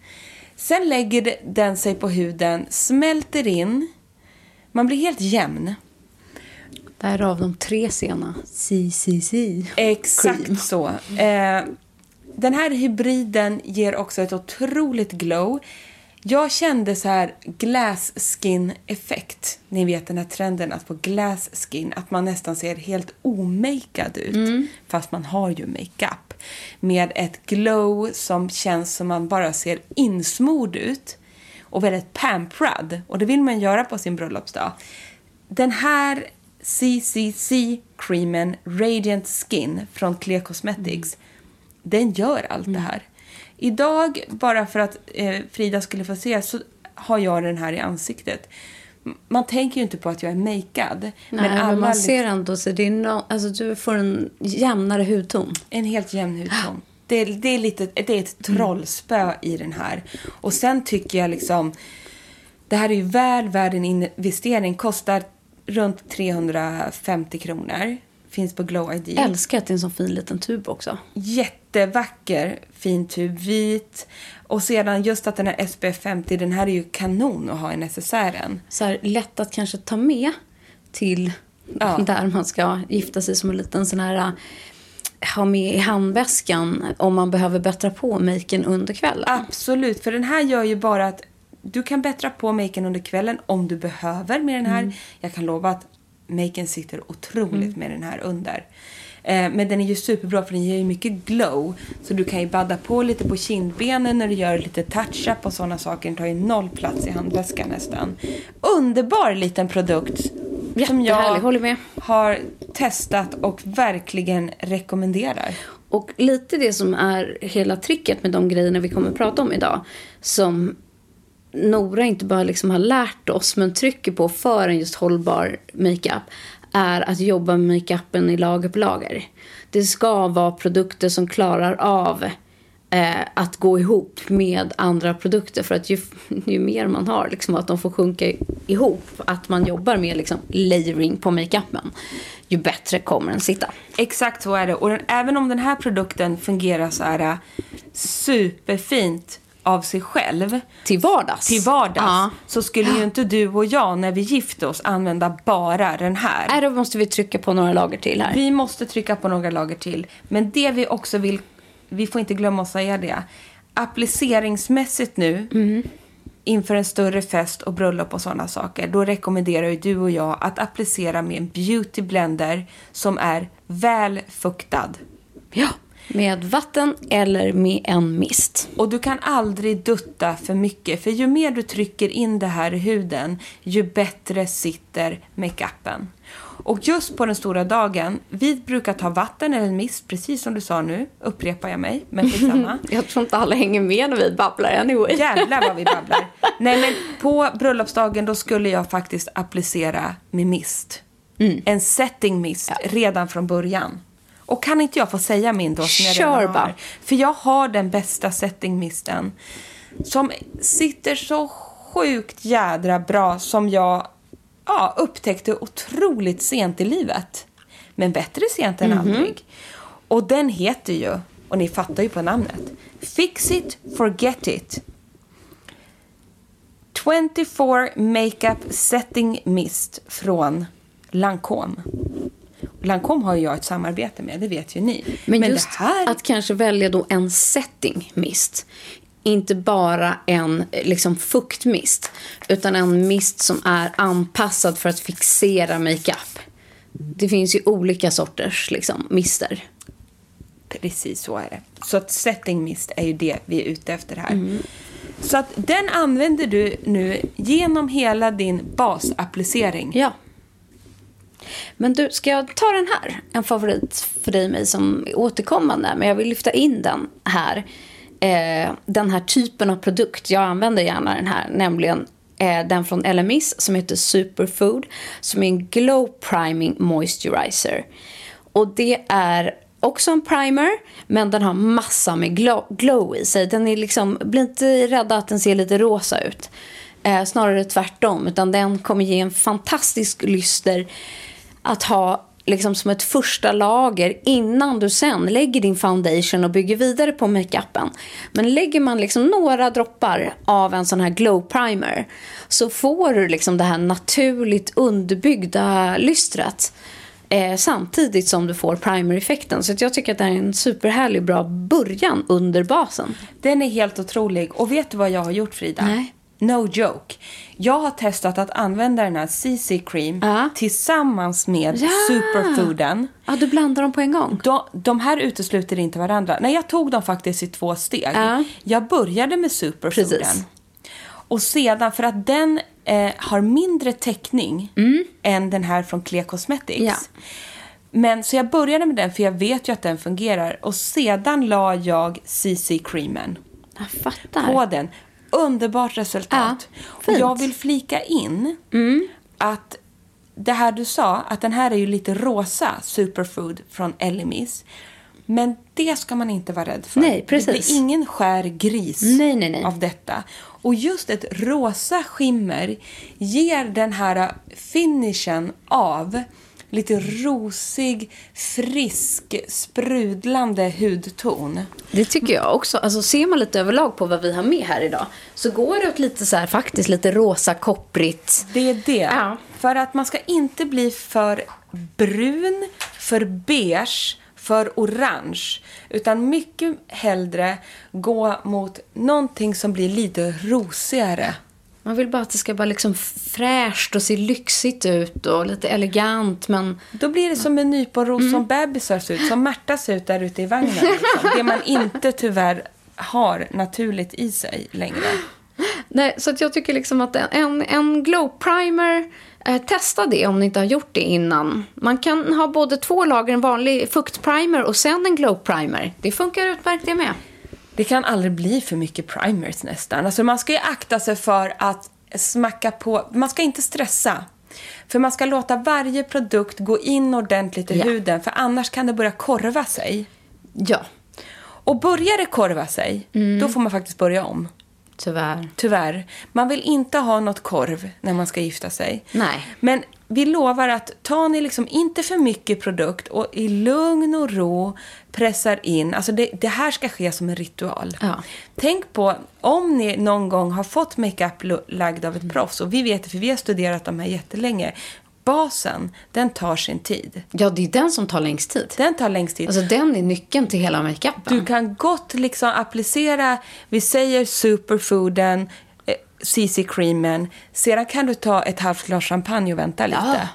Sen lägger den sig på huden, smälter in. Man blir helt jämn. Därav de tre sena. Si, si, si. Exakt Cream. så. Eh, den här hybriden ger också ett otroligt glow. Jag kände så här glass skin effekt. Ni vet den här trenden att få glass skin, att man nästan ser helt omakead ut. Fast man har ju makeup. Med ett glow som känns som man bara ser insmord ut. Och väldigt pamprad. Och det vill man göra på sin bröllopsdag. Den här CCC-creamen Radiant Skin från Clear Cosmetics, den gör allt det här. Idag, bara för att eh, Frida skulle få se, så har jag den här i ansiktet. Man tänker ju inte på att jag är makead. Nej, men, alla man ser ändå så det är no, alltså du får en jämnare hudton. En helt jämn hudton. Det är, det, är lite, det är ett trollspö i den här. Och sen tycker jag liksom... Det här är ju väl värd en investering. Kostar runt 350 kronor. Finns på Glow ID. Älskar att det är en sån fin liten tub också. Jättevacker, fin tub, vit. Och sedan just att den här SPF 50, den här är ju kanon att ha i necessären. Så här, lätt att kanske ta med till Ja. där man ska gifta sig som en liten sån här äh, ha med i handväskan om man behöver bättra på maken under kvällen. Absolut, för den här gör ju bara att du kan bättra på maken under kvällen om du behöver med den här. Jag kan lova att maken sitter otroligt med den här under. Eh, men den är ju superbra för den ger ju mycket glow. Så du kan ju badda på lite på kindbenen när du gör lite touch-up och sådana saker. Den tar ju noll plats i handväskan nästan. Underbar liten produkt. Som jag har testat och verkligen rekommenderar. Och lite det som är hela tricket med de grejerna vi kommer att prata om idag. Som Nora inte bara liksom har lärt oss men trycker på för en just hållbar makeup. Är att jobba med makeupen i lager på lager. Det ska vara produkter som klarar av eh, att gå ihop med andra produkter. För att ju, ju mer man har, liksom, att de får sjunka ihop. Att man jobbar med liksom, layering på makeupen. Ju bättre kommer den sitta. Exakt så är det. Och den, även om den här produkten fungerar så här eh, superfint av sig själv Till vardags. till vardags Ja. så skulle ju inte du och jag när vi gifte oss använda bara den här. Nej, då måste vi trycka på några lager till här. Vi måste trycka på några lager till. Men det vi också vill, vi får inte glömma att säga det. Appliceringsmässigt nu, inför en större fest och bröllop och sådana saker, då rekommenderar ju du och jag att applicera med en beauty blender som är väl fuktad. Ja. Med vatten eller med en mist. Och du kan aldrig dutta för mycket, för ju mer du trycker in det här i huden, ju bättre sitter makeupen. Och just på den stora dagen, vi brukar ta vatten eller en mist, precis som du sa nu, upprepar jag mig, men skitsamma. Jag tror inte alla hänger med när vi babblar anyway. Jävlar vad vi babblar. Nej men på bröllopsdagen då skulle jag faktiskt applicera med mist. En setting mist redan från början. Och kan inte jag få säga min då som jag Kör redan har? För jag har den bästa setting misten. Som sitter så sjukt jädra bra som jag ja, upptäckte otroligt sent i livet. Men bättre sent än aldrig. Och den heter ju, och ni fattar ju på namnet, Fix it, forget it. 24 Makeup Setting Mist från Lancome. Lancome har ju jag ett samarbete med, det vet ju ni. Men, just det här... att kanske välja då en setting mist. Inte bara en eh, liksom, fuktmist. Utan en mist som är anpassad för att fixera makeup. Det finns ju olika sorters liksom, mister. Precis så är det. Så att setting mist är ju det vi är ute efter här. Så att den använder du nu genom hela din basapplicering. Ja. Men du, ska jag ta den här? En favorit för dig och mig som är återkommande. Men jag vill lyfta in den här. Eh, den här typen av produkt. Jag använder gärna den här. Nämligen eh, den från LMIS som heter Superfood. Som är en glow priming moisturizer. Och det är också en primer, men den har massa med glow, glow i sig. Den är liksom, bli inte rädda att den ser lite rosa ut. Eh, snarare tvärtom, utan den kommer ge en fantastisk lyster att ha liksom som ett första lager innan du sen lägger din foundation och bygger vidare på makeupen. Men lägger man liksom några droppar av en sån här glow primer så får du liksom det här naturligt underbyggda lystret eh, samtidigt som du får primer-effekten. Så jag tycker att det här är en superhärlig bra början under basen. Den är helt otrolig. Och vet du vad jag har gjort Frida? Nej. No joke. Jag har testat att använda den här CC Cream Ja. tillsammans med Ja. Superfooden. Ja, du blandar dem på en gång. De, de här utesluter inte varandra. Nej, jag tog dem faktiskt i två steg. Ja. Jag började med Superfooden. Precis. Och sedan, för att den eh, har mindre täckning än den här från Clea Cosmetics. Mm. Ja. Men så jag började med den för jag vet ju att den fungerar. Och sedan la jag CC-creamen på den. Underbart resultat. Ja, jag vill flika in att det här du sa, att den här är ju lite rosa superfood från Elemis. Men det ska man inte vara rädd för. Nej, precis. Det blir ingen skär gris Nej, nej, nej. av detta. Och just ett rosa skimmer ger den här finishen av lite rosig, frisk, sprudlande hudton. Det tycker jag också. Alltså ser man lite överlag på vad vi har med här idag så går det åt lite så här faktiskt lite rosa kopprigt. Det är det. Ja. För att man ska inte bli för brun, för beige, för orange. Utan mycket hellre gå mot någonting som blir lite rosigare. Man vill bara att det ska vara liksom fräscht och se lyxigt ut och lite elegant men Då blir det som en nyponros Mm. som bebisar ser ut, som Märta ser ut där ute i vagnen. Liksom. Det man inte tyvärr har naturligt i sig längre. Nej, så att jag tycker liksom att en, en glow primer, eh, testa det om ni inte har gjort det innan. Man kan ha både två lager, en vanlig fuktprimer och sen en glow primer. Det funkar utmärkt det med. Det kan aldrig bli för mycket primers nästan. Alltså man ska ju akta sig för att smacka på. Man ska inte stressa. För man ska låta varje produkt gå in ordentligt i Ja. huden. För annars kan det börja korva sig. Ja, Och börjar det korva sig, då får man faktiskt börja om. tyvärr. Tyvärr. Man vill inte ha något korv när man ska gifta sig. Nej. Men vi lovar att tar ni liksom inte för mycket produkt och i lugn och ro pressar in. Alltså det, det här ska ske som en ritual. Ja. Tänk på om ni någon gång har fått makeup lagd av ett proffs. Och vi vet det för vi har studerat de här jättelänge. Basen, den tar sin tid. Ja, det är den som tar längst tid. Den tar längst tid. Alltså den är nyckeln till hela makeupen. Du kan gott liksom applicera, vi säger superfooden, CC-creamen. Sedan kan du ta ett halvt glas champagne och vänta lite. Ja.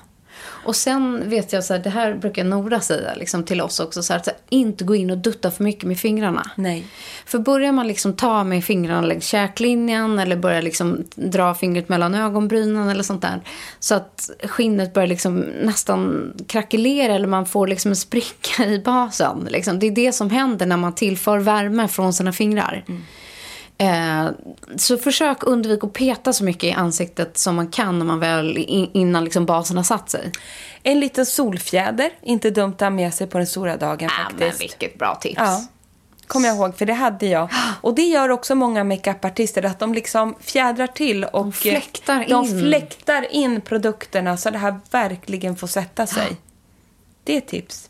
Och sen vet jag så här, det här brukar Nora säga liksom, till oss också, så här, att så här, inte gå in och dutta för mycket med fingrarna. Nej. För börjar man liksom ta med fingrarna längs käklinjen eller börjar liksom dra fingret mellan ögonbrynen eller sånt där. Så att skinnet börjar liksom nästan krackelera eller man får liksom en spricka i basen. Liksom. Det är det som händer när man tillför värme från sina fingrar. Eh, så försök undvika att peta så mycket i ansiktet som man kan när man väl, in, innan liksom basen har satt sig. En liten solfjäder, inte dumt att ha med sig på den stora dagen Ah, faktiskt. men vilket bra tips. Ja. Kommer jag ihåg, för det hade jag. Och det gör också många makeupartister att de liksom fjädrar till och De fläktar de in. fläktar in produkterna så det här verkligen får sätta sig. Det är tips.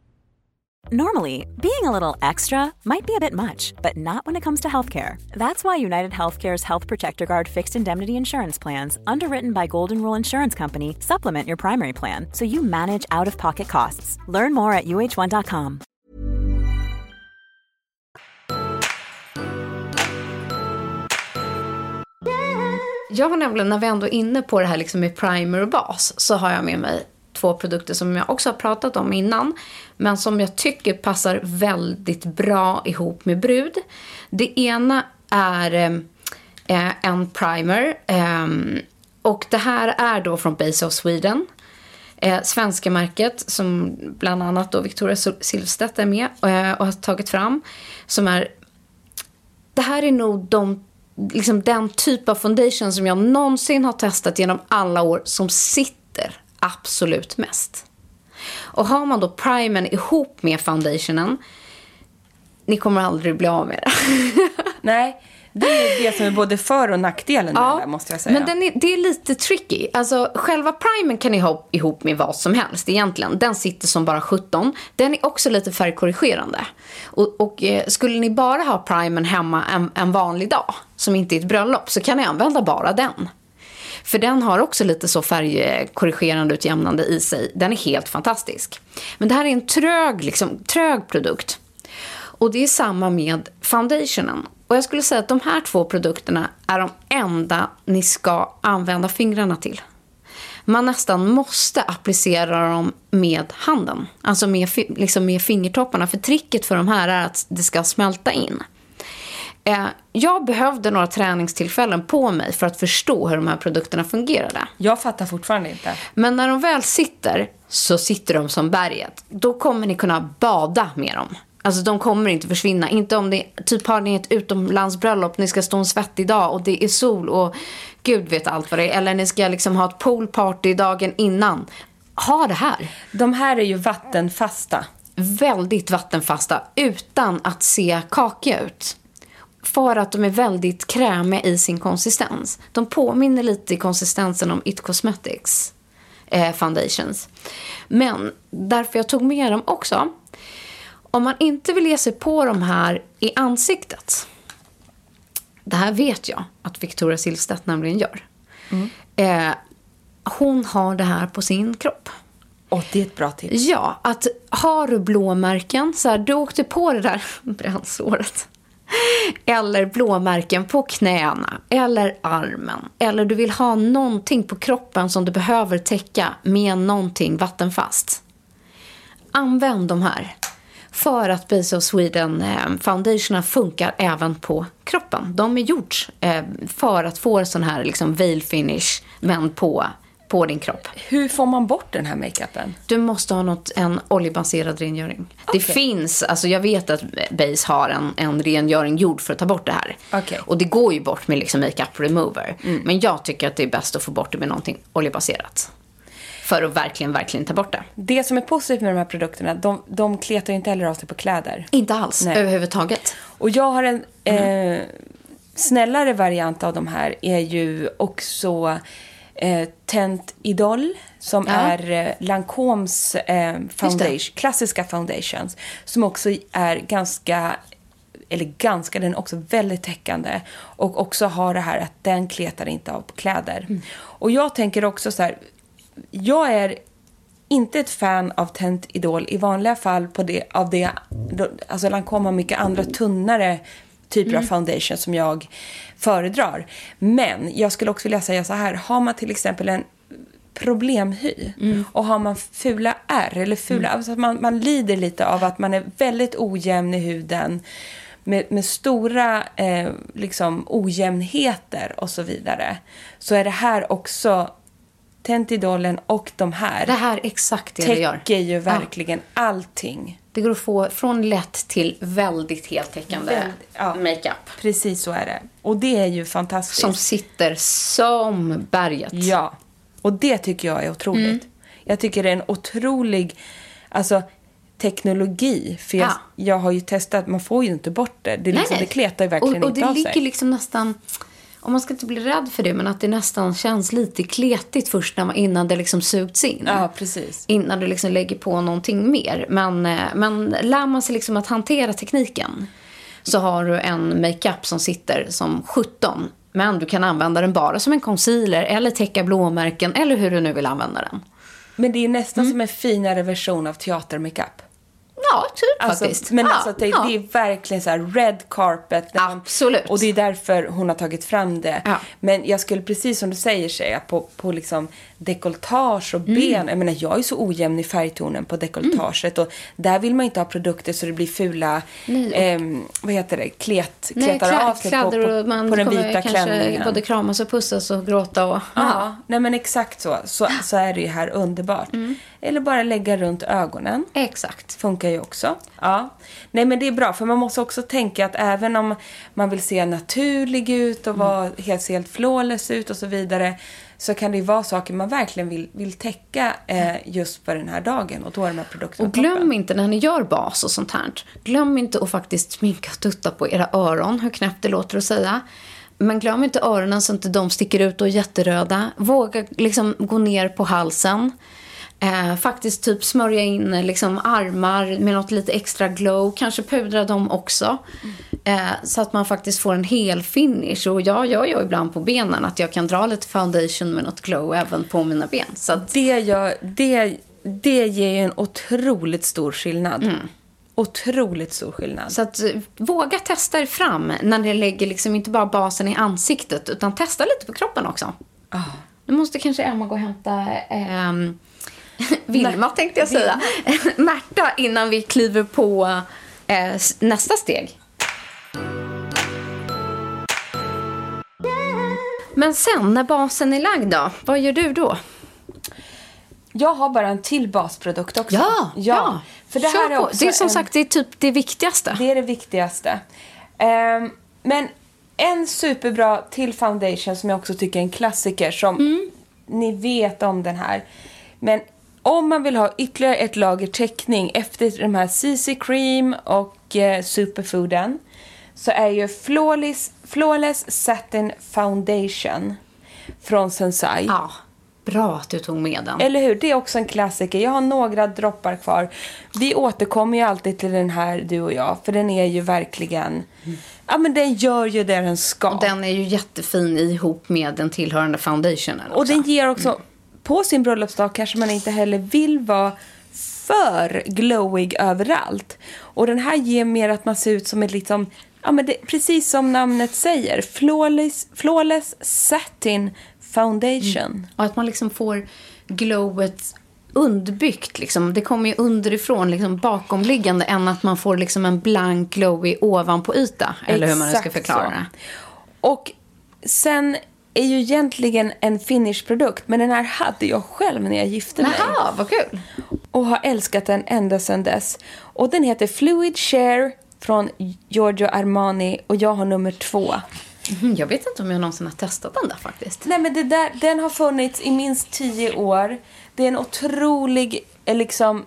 Normally, being a little extra might be a bit much, but not when it comes to healthcare. That's why United Healthcare's Health Protector Guard fixed indemnity insurance plans, underwritten by Golden Rule Insurance Company, supplement your primary plan so you manage out of pocket costs. Learn more at uh1.com. Jag har nämligen, när vi ändå är inne på det här liksom med primer och bas, så har jag med mig två produkter som jag också har pratat om innan, men som jag tycker passar väldigt bra ihop med brud. Det ena är eh, eh en primer, eh, och det här är då från Base of Sweden. Eh, svenska märket som bland annat då Victoria Silvstedt är med eh, och har tagit fram. Som är, det här är nog de liksom den typ av foundation som jag någonsin har testat genom alla år som sitter absolut mest. Och har man då primern ihop med foundationen, ni kommer aldrig bli av med det. Nej, det är det som är både för och nackdelen Ja, där, måste jag säga. Men är, det är lite tricky. Alltså, själva primern kan ni ha ihop med vad som helst egentligen. Den sitter som bara 17. Den är också lite färgkorrigerande. Och, och eh, skulle ni bara ha primern hemma en, en vanlig dag, som inte är ett bröllop, så kan ni använda bara den. För den har också lite så färgkorrigerande utjämnande i sig. Den är helt fantastisk. Men det här är en trög, liksom, trög produkt. Och det är samma med foundationen. Och jag skulle säga att de här två produkterna är de enda ni ska använda fingrarna till. Man nästan måste applicera dem med handen. Alltså med, liksom med fingertopparna. För tricket för de här är att det ska smälta in. Eh, jag behövde några träningstillfällen på mig för att förstå hur de här produkterna fungerade. Jag fattar fortfarande inte. Men när de väl sitter så sitter de som berget. Då kommer ni kunna bada med dem. Alltså de kommer inte försvinna. Inte om det typ har ni ett utomlandsbröllop, ni ska stå en svettig dag och det är sol och gud vet allt vad det är. Eller ni ska liksom ha ett poolparty dagen innan. Ha det här. De här är ju vattenfasta. Väldigt vattenfasta utan att se kakiga ut. För att de är väldigt krämiga i sin konsistens. De påminner lite i konsistensen om It Cosmetics eh, foundations. Men därför jag tog med dem också. Om man inte vill ge sig på de här i ansiktet. Det här vet jag att Victoria Silvstedt nämligen gör. Eh, hon har det här på sin kropp. Och det är ett bra tips. Ja, att har du blåmärken, så här, du åkte på det där brännsåret. Eller blåmärken på knäna, eller armen. Eller du vill ha någonting på kroppen som du behöver täcka med någonting vattenfast. Använd de här. För att Base of Sweden foundation foundationerna funkar även på kroppen. De är gjorda eh, för att få en sån här liksom veil finish, men på, på din kropp. Hur får man bort den här makeupen? Du måste ha något, en oljebaserad rengöring. Det Okej. finns, alltså jag vet att Base har en, en rengöring gjord för att ta bort det här. Okej. Och det går ju bort med liksom makeup remover. Men jag tycker att det är bäst att få bort det med någonting oljebaserat. För att verkligen, verkligen ta bort det. Det som är positivt med de här produkterna, de, de kletar ju inte heller av sig på kläder. Inte alls, Nej. överhuvudtaget. Och jag har en Mm. eh, snällare variant av de här är ju också eh, Tent Idol som Ja. är eh, Lancomes eh, foundation, klassiska foundations som också är ganska eller ganska, den är också väldigt täckande och också har det här att den kletar inte av på kläder. Mm. Och jag tänker också så här, jag är inte ett fan av Tent Idol i vanliga fall på det, av det, alltså Lancome har mycket andra tunnare typer av foundation som jag föredrar. Men jag skulle också vilja säga så här, har man till exempel en problemhy och har man fula ärr eller fula, alltså att man, man lider lite av att man är väldigt ojämn i huden med, med stora eh, liksom ojämnheter och så vidare så är det här också Tentidolen och de här Det här är exakt det det gör. täcker ju Ja. verkligen allting. Det går att få från lätt till väldigt heltäckande ja. makeup. Precis så är det. Och det är ju fantastiskt. Som sitter som berget. Ja, och det tycker jag är otroligt. Mm. Jag tycker det är en otrolig... Alltså, teknologi. För jag, Ja. jag har ju testat, man får ju inte bort det. Det, liksom, det kletar ju verkligen och, och inte det av ligger sig. liksom nästan, om man ska inte bli rädd för det, men att det nästan känns lite kletigt först när man, innan det liksom sugits in. Ja, precis. Innan du liksom lägger på någonting mer. Men, eh, men lär man sig liksom att hantera tekniken så har du en makeup som sitter som 17. Men du kan använda den bara som en concealer eller täcka blåmärken eller hur du nu vill använda den. Men det är nästan Mm. som en finare version av teatermakeup. Ja, typ Alltså, faktiskt. Men ja, alltså, det, ja. det är verkligen så här red carpet. när man- Absolut. Och det är därför hon har tagit fram det. Ja. Men jag skulle precis som du säger säga på, på liksom dekolletage och Mm. ben. Jag menar jag är så ojämn i färgtonen på dekolletaget. Och där vill man inte ha produkter så det blir fula, Nej. ehm, vad heter det, klet, Nej, kletar av sig på, på, man på den vita kanske klänningen. både kramas och pussas och gråta och... Ja, nej men exakt så. så. Så är det ju här underbart. Mm. Eller bara lägga runt ögonen. Exakt. Funkar ju också. Ja. Nej men det är bra för man måste också tänka att även om man vill se naturlig ut och vara helt, se helt flawless ut och så vidare. Så kan det ju vara saker man verkligen vill, vill täcka eh, just för den här dagen. Och då är de här produkterna Och glöm toppen. inte när ni gör bas och sånt här. Glöm inte att faktiskt sminka och tutta på era öron, hur knäppt det låter att säga. Men glöm inte öronen så inte de sticker ut och är jätteröda. Våga liksom gå ner på halsen. Eh, faktiskt typ smörja in eh, liksom armar med något lite extra glow. Kanske pudra dem också. Eh, så att man faktiskt får en hel finish. Och jag gör ju ibland på benen att jag kan dra lite foundation med något glow även på mina ben. Så att, Det, gör, det, det ger ju en otroligt stor skillnad. Mm. Otroligt stor skillnad. Så att eh, våga testa er fram när ni lägger liksom inte bara basen i ansiktet utan testa lite på kroppen också. Nu måste kanske Emma gå och hämta ehm, Vilma tänkte jag säga. Märta innan vi kliver på eh, nästa steg. Men sen när basen är lagd då, vad gör du då? Jag har bara en till basprodukt också. För det Kör här är på. också Det är som en... sagt det är typ det viktigaste. Det är det viktigaste. Ehm, men en superbra till foundation som jag också tycker är en klassiker som Mm. ni vet om den här. Men om man vill ha ytterligare ett lager täckning efter de här CC Cream och eh, Superfooden så är ju Flawless, Flawless Satin Foundation från Sensai. Ja, bra att du tog med den. Eller hur? Det är också en klassiker. Jag har några droppar kvar. Vi återkommer ju alltid till den här, du och jag. För den är ju verkligen... Ja, men den gör ju det den ska. Och den är ju jättefin ihop med den tillhörande foundationen också. Och den ger också... På sin bröllopsdag kanske man inte heller vill vara för glowig överallt. Och den här ger mer att man ser ut som ett liksom... Ja, men det, precis som namnet säger. Flawless, flawless Satin Foundation. Och att man liksom får glowet underbyggt. Liksom. Det kommer ju underifrån, liksom bakomliggande, än att man får liksom en blank glowy ovanpå yta. Eller hur man nu ska Exakt förklara det. Och sen är ju egentligen en finish-produkt, men den här hade jag själv när jag gifte mig. Jaha, vad kul. Och har älskat den ända sedan dess. Och den heter Fluid Share från Giorgio Armani och jag har nummer två. Mhm, Jag vet inte om jag någonsin har testat den där faktiskt. Nej men det där, den har funnits i minst tio år. Det är en otrolig eh, liksom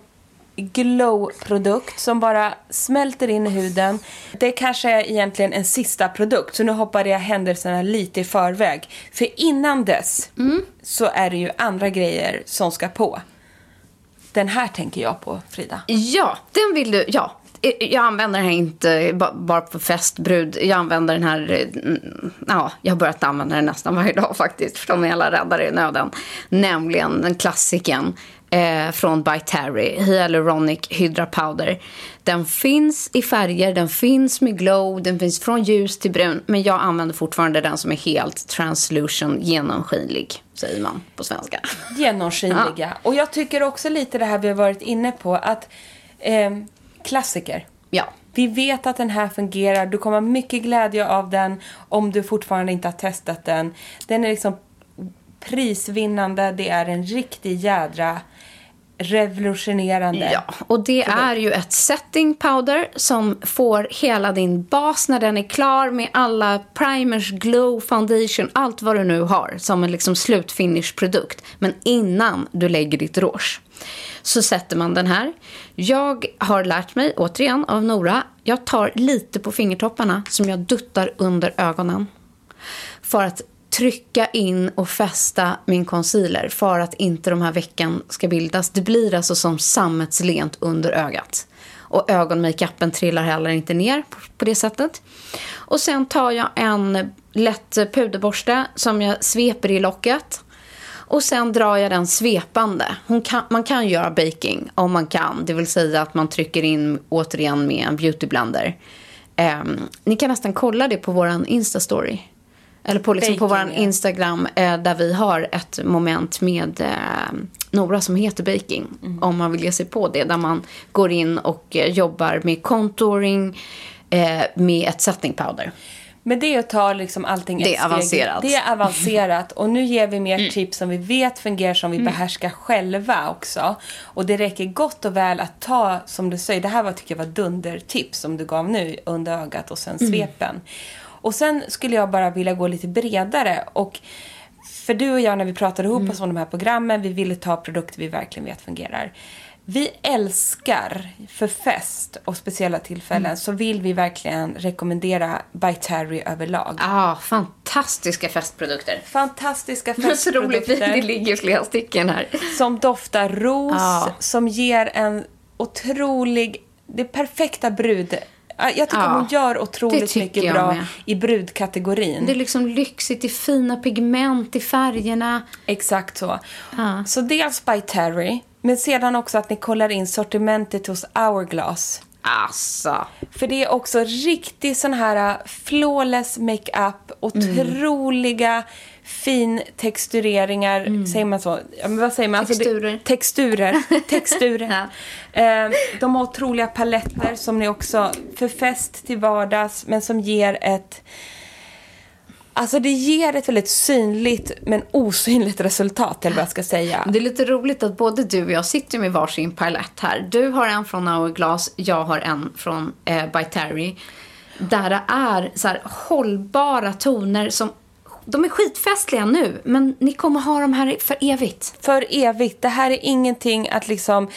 glow-produkt som bara smälter in i huden. Det kanske är egentligen en sista produkt så nu hoppade jag händelserna lite i förväg. För innan dess så är det ju andra grejer som ska på. Den här tänker jag på, Frida. Ja, den vill du... Ja. Jag använder den här inte ba- bara på festbrud. Jag använder den här... eh, mm, Ja, jag har börjat använda den nästan varje dag faktiskt. För de är alla räddare i nöden. Nämligen den klassiken eh, från By Terry. Hyaluronic Hydra Powder. Den finns i färger, den finns med glow, den finns från ljus till brun. Men jag använder fortfarande den som är helt translution, genomskinlig. Säger man på svenska. Genomskinliga. Och jag tycker också lite det här vi har varit inne på att eh, klassiker. Ja. Vi vet att den här fungerar. Du kommer ha mycket glädje av den om du fortfarande inte har testat den. Den är liksom prisvinnande. Det är en riktig jädra revolutionerande. Ja, och det är ju ett setting powder som får hela din bas när den är klar med alla primers, glow, foundation, allt vad du nu har som en liksom slutfinish-produkt. Men innan du lägger ditt rouge så sätter man den här. Jag har lärt mig, återigen av Nora, jag tar lite på fingertopparna som jag duttar under ögonen. För att trycka in och fästa min concealer för att inte de här veckan ska bildas. Det blir alltså som sammetslent under ögat. Och ögonmakeupen trillar heller inte ner på det sättet. Och sen tar jag en lätt puderborste som jag sveper i locket. Och sen drar jag den svepande. Kan, man kan göra baking om man kan. Det vill säga att man trycker in återigen med en beautyblender. Um, ehm, ni kan nästan kolla det på vår Insta-story. Eller på, liksom, på vår Instagram eh, där vi har ett moment med eh, Nora som heter Baking. Mm. Om man vill ge sig på det. Där man går in och eh, jobbar med contouring eh, med ett setting powder. Men det är att ta liksom allting Det är avancerat. Det är avancerat. Och nu ger vi mer mm. tips som vi vet fungerar, som vi mm. behärskar själva också. Och det räcker gott och väl att ta, som du säger, det här var, tycker jag var dundertips som du gav nu, under ögat och sen mm. svepen. Och sen skulle jag bara vilja gå lite bredare. Och för du och jag när vi pratade ihop mm. oss om de här programmen, vi ville ta produkter vi verkligen vet fungerar. Vi älskar för fest och speciella tillfällen mm. så vill vi verkligen rekommendera By Terry överlag. Ja, ah, fantastiska festprodukter. Fantastiska festprodukter. så roligt, det ligger flera stycken här. Som doftar ros, ah. som ger en otrolig, det perfekta brud jag tycker ja, hon gör otroligt mycket bra med. i brudkategorin. Det är liksom lyxigt, i fina pigment, i färgerna. Exakt så. Ja. Så dels by Terry, men sedan också att ni kollar in sortimentet hos Hourglass. Alltså. För det är också riktigt sån här uh, flawless makeup, otroliga mm. Fin textureringar, mm. säger man så? Ja, men vad säger man? Texturer. Alltså det, texturer. texturer. ja. eh, de har otroliga paletter som ni också, för fest till vardags, men som ger ett Alltså det ger ett väldigt synligt men osynligt resultat, eller vad jag ska säga. Det är lite roligt att både du och jag sitter med varsin palett här. Du har en från Hourglass, jag har en från eh, By Terry. Där det är så här, hållbara toner som de är skitfestliga nu, men ni kommer ha dem här för evigt. För evigt. Det här är ingenting att liksom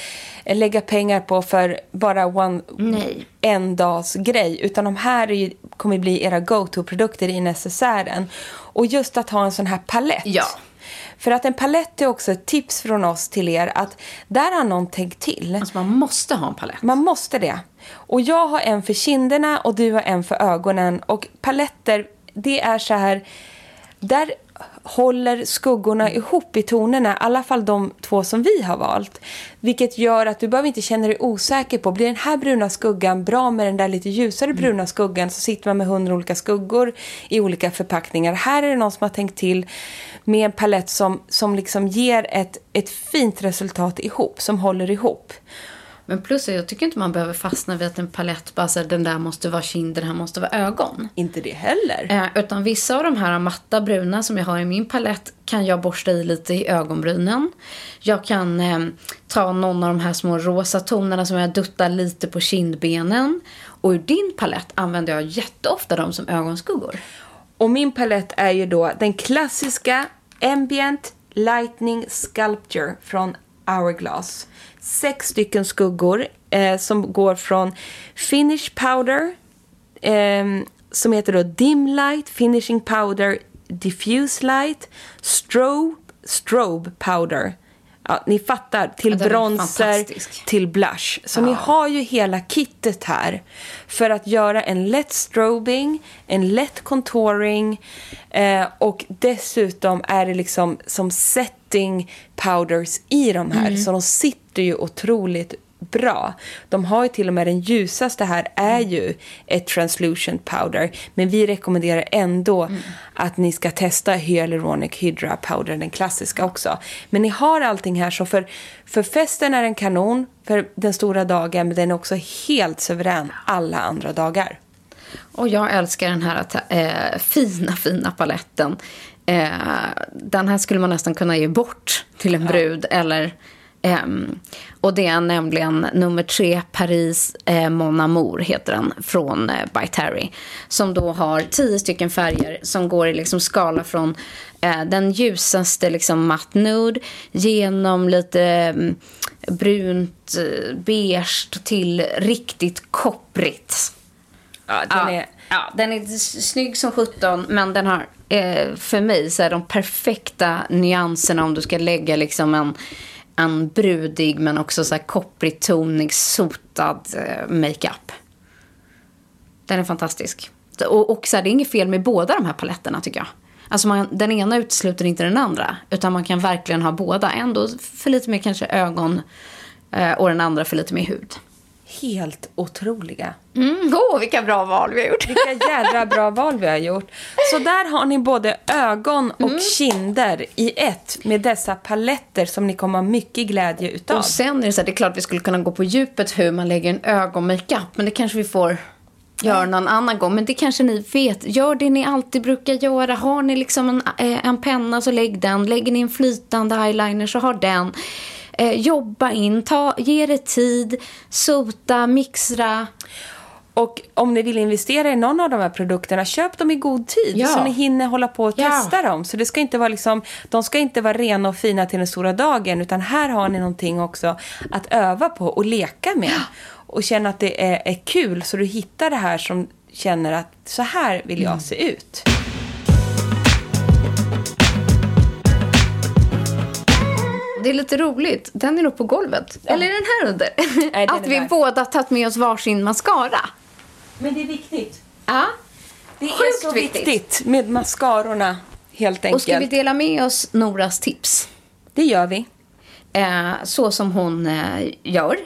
lägga pengar på för bara one, Nej. en dags grej. Utan de här är, kommer bli era go-to-produkter i necessären. Och just att ha en sån här palett. Ja. För att en palett är också ett tips från oss till er att där har någon tänkt till. Alltså man måste ha en palett. Man måste det. Och jag har en för kinderna och du har en för ögonen. Och paletter, det är så här där håller skuggorna ihop i tonerna, i alla fall de två som vi har valt. Vilket gör att du behöver inte känna dig osäker på, blir den här bruna skuggan bra med den där lite ljusare mm. bruna skuggan så sitter man med hundra olika skuggor i olika förpackningar. Här är det någon som har tänkt till med en palett som, som liksom ger ett, ett fint resultat ihop, som håller ihop. Men plus jag tycker inte man behöver fastna vid att en palett bara så den där måste vara kind, den här måste vara ögon. Inte det heller. Eh, utan vissa av de här matta bruna som jag har i min palett kan jag borsta i lite i ögonbrynen. Jag kan eh, ta någon av de här små rosa tonerna som jag duttar lite på kindbenen. Och ur din palett använder jag jätteofta dem som ögonskuggor. Och min palett är ju då den klassiska Ambient Lightning Sculpture från Hourglass sex stycken skuggor eh, som går från Finish Powder eh, som heter då Dim Light, Finishing Powder, Diffuse Light, Strobe, Strobe Powder. Ja, ni fattar, till ja, bronzer, till blush. Så ja. ni har ju hela kittet här för att göra en lätt strobing, en lätt contouring eh, och dessutom är det liksom som setting powders i de här. Mm. Så de sitter ju otroligt bra. De har ju till och med den ljusaste här är ju ett translucent powder. Men vi rekommenderar ändå mm. att ni ska testa Hyaluronic Hydra powder, den klassiska också. Men ni har allting här så för, för festen är den kanon, för den stora dagen, men den är också helt suverän alla andra dagar. Och jag älskar den här äh, fina, fina paletten. Äh, den här skulle man nästan kunna ge bort till en brud ja. eller Ehm, och det är nämligen nummer tre, Paris eh, Mon Amour heter den, från eh, By Terry. Som då har tio stycken färger som går i liksom skala från eh, den ljusaste liksom matt nude genom lite mm, brunt, eh, beige till riktigt kopprigt. Ja, den är... ja, den är snygg som 17 men den har för mig så är de perfekta nyanserna om du ska lägga liksom en, en brudig men också så här kopprig tonig, sotad eh, makeup. Den är fantastisk. Och, och så här, det är inget fel med båda de här paletterna tycker jag. Alltså man, den ena utesluter inte den andra. Utan man kan verkligen ha båda. En då för lite mer kanske ögon eh, och den andra för lite mer hud. Helt otroliga. Mm, åh, vilka bra val vi har gjort. Vilka jädra bra val vi har gjort. Så där har ni både ögon och Mm. kinder i ett med dessa paletter som ni kommer ha mycket glädje utav. Och sen är det så här, det är klart vi skulle kunna gå på djupet hur man lägger en ögonmakeup. Men det kanske vi får göra någon annan gång. Men det kanske ni vet. Gör det ni alltid brukar göra. Har ni liksom en, eh, en penna så lägg den. Lägger ni en flytande eyeliner så har den. Eh, jobba in, ta, ge det tid, sota, mixra. Och om ni vill investera i någon av de här produkterna, köp dem i god tid Ja. så ni hinner hålla på och Ja. testa dem. Så det ska inte vara liksom, de ska inte vara rena och fina till den stora dagen, utan här har ni någonting också att öva på och leka med. Och känna att det är, är kul, så du hittar det här som känner att så här vill Mm. jag se ut. Det är lite roligt. Den är nog på golvet. Eller är den här under? Nej, den Att vi där. båda tagit med oss varsin mascara. Men det är viktigt. Ja. Det Sjukt är så viktigt. viktigt. med mascarorna, helt enkelt. Och ska vi dela med oss Noras tips? Det gör vi. eh, så som hon eh, gör.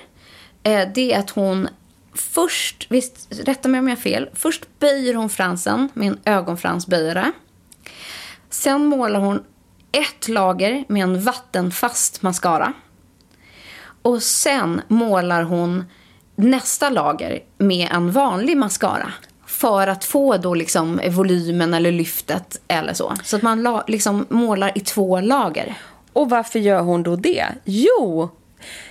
Eh, det är att hon först, visst, rätta mig om jag har fel, först böjer hon fransen med en ögonfransböjare. Sen målar hon ett lager med en vattenfast mascara. Och sen målar hon nästa lager med en vanlig mascara. För att få då liksom volymen eller lyftet eller så. Så att man liksom målar i två lager. Och varför gör hon då det? Jo,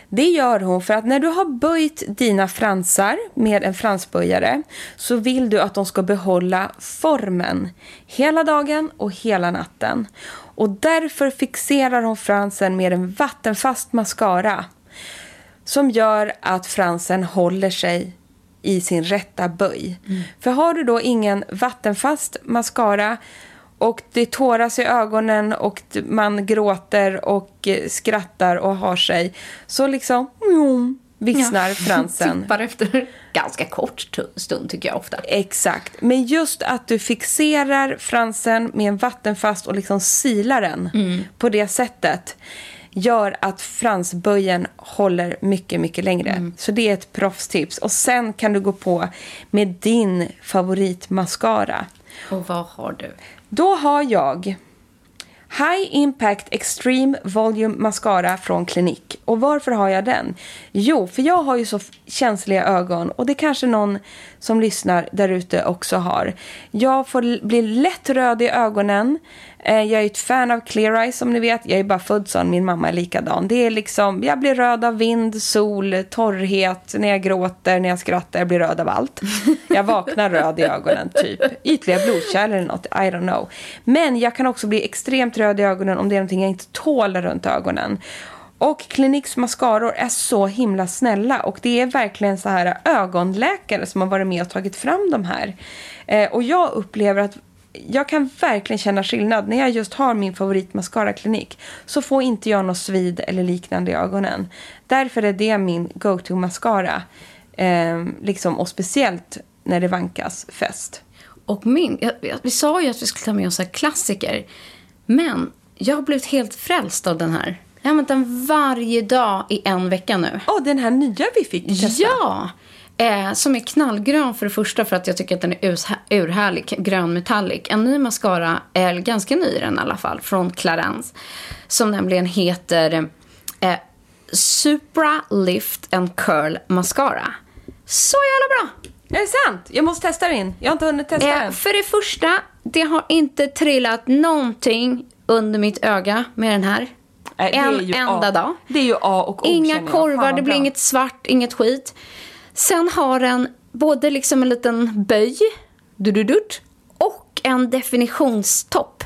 det gör hon för att när du har böjt dina fransar med en fransböjare så vill du att de ska behålla formen hela dagen och hela natten. Och därför fixerar hon fransen med en vattenfast mascara som gör att fransen håller sig i sin rätta böj. För har du då ingen vattenfast mascara och det tåras i ögonen och man gråter och eh, skrattar och har sig så liksom mm, vissnar fransen. Tippar efter ganska kort tu- stund tycker jag ofta. Exakt. Men just att du fixerar fransen med en vattenfast och liksom silar den på det sättet gör att fransböjen håller mycket, mycket längre. Så det är ett proffstips. Och sen kan du gå på med din favoritmascara. Och vad har du? Då har jag High Impact Extreme Volume Mascara från Clinique. Och varför har jag den? Jo, för jag har ju så känsliga ögon och det kanske någon som lyssnar där ute också har. Jag får bli lätt röd i ögonen. Eh, jag är ett fan av Clear Eyes som ni vet. Jag är bara född sån, min mamma är likadan. Det är liksom, jag blir röd av vind, sol, torrhet, när jag gråter, när jag skrattar, jag blir röd av allt. Jag vaknar röd i ögonen, typ. Ytliga blodkärl eller något, I don't know. Men jag kan också bli extremt röd i ögonen om det är någonting jag inte tål runt ögonen. Och Cliniques mascaror är så himla snälla och det är verkligen så här ögonläkare som har varit med och tagit fram de här. Eh, och jag upplever att jag kan verkligen känna skillnad. När jag just har min favoritmascara klinik så får inte jag något svid eller liknande i ögonen. Därför är det min go-to mascara. Eh, liksom, och speciellt när det vankas fest. Och min, jag, vi sa ju att vi skulle ta med oss klassiker. Men jag har blivit helt frälst av den här. Jag har använt den varje dag i en vecka nu. Åh, den här nya vi fick testa. Ja! Eh, som är knallgrön för det första för att jag tycker att den är urhärlig, grön metallic. En ny mascara, är ganska ny den i alla fall, från Clarence. Som nämligen heter eh, Supra Lift and Curl Mascara. Så jävla bra! Är det sant? Jag måste testa den. Jag har inte hunnit testa Eh, den. för det första, det har inte trillat någonting under mitt öga med den här. Är en enda A. dag. Det är ju A och O, Inga korvar, det blir inget svart, inget skit. Sen har den både liksom en liten böj, dududut, och en definitionstopp.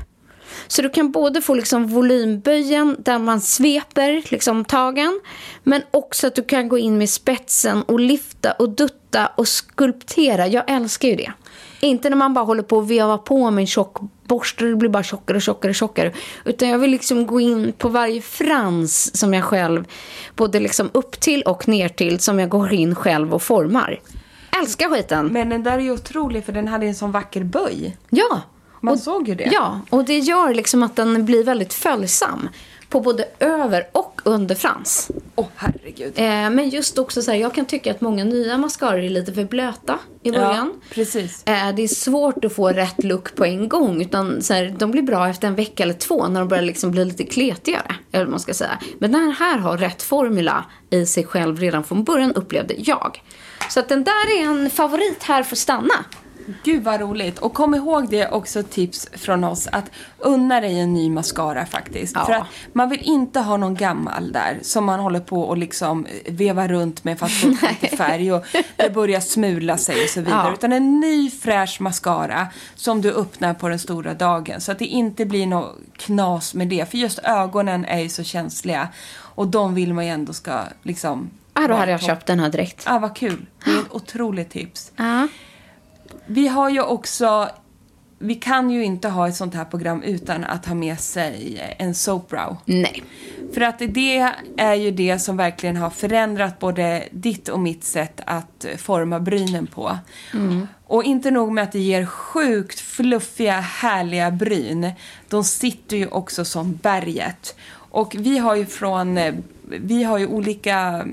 Så du kan både få liksom volymböjen där man sveper liksom tagen men också att du kan gå in med spetsen och lyfta och dutta och skulptera. Jag älskar ju det. Inte när man bara håller på och veva på med en tjock borste och det blir bara tjockare och tjockare och tjockare. Utan jag vill liksom gå in på varje frans som jag själv både liksom upp till och ner till som jag går in själv och formar. Älskar skiten. Men den där är ju otrolig för den hade en sån vacker böj. Ja. Man och, såg ju det. Ja, och det gör liksom att den blir väldigt följsam på både över och underfrans. Åh, herregud. Eh, men just också så här, jag kan tycka att många nya mascaror är lite för blöta i början. Ja, precis. Eh, det är svårt att få rätt look på en gång. Utan så här, de blir bra efter en vecka eller två när de börjar liksom bli lite kletigare. Eller vad man ska säga. Men den här har rätt formula i sig själv redan från början upplevde jag. Så att den där är en favorit här för att stanna. Gud vad roligt. Och kom ihåg det också tips från oss att unna dig en ny mascara faktiskt. Ja. För att man vill inte ha någon gammal där som man håller på och liksom veva runt med för att få lite färg och det börjar smula sig och så vidare. Ja. Utan en ny fräsch mascara som du öppnar på den stora dagen. Så att det inte blir något knas med det. För just ögonen är ju så känsliga. Och de vill man ju ändå ska liksom... Ah, då hade jag på. köpt den här direkt. Ja, vad kul. Det är ett otroligt tips. Ja. Vi har ju också... Vi kan ju inte ha ett sånt här program utan att ha med sig en soapbrow. Nej. För att det är ju det som verkligen har förändrat både ditt och mitt sätt att forma brynen på. Och inte nog med att det ger sjukt fluffiga, härliga bryn. De sitter ju också som berget. Och vi har ju från... eh, Vi har ju olika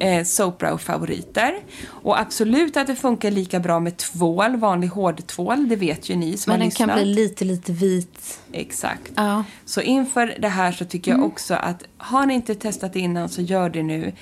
eh, soapbrow-favoriter. Och absolut att det funkar lika bra med tvål, vanlig hårdtvål. Det vet ju ni som Men har den kan lyssnat. bli lite, lite vit. Exakt. Ja. Så inför det här så tycker jag också att har ni inte testat innan så gör det nu.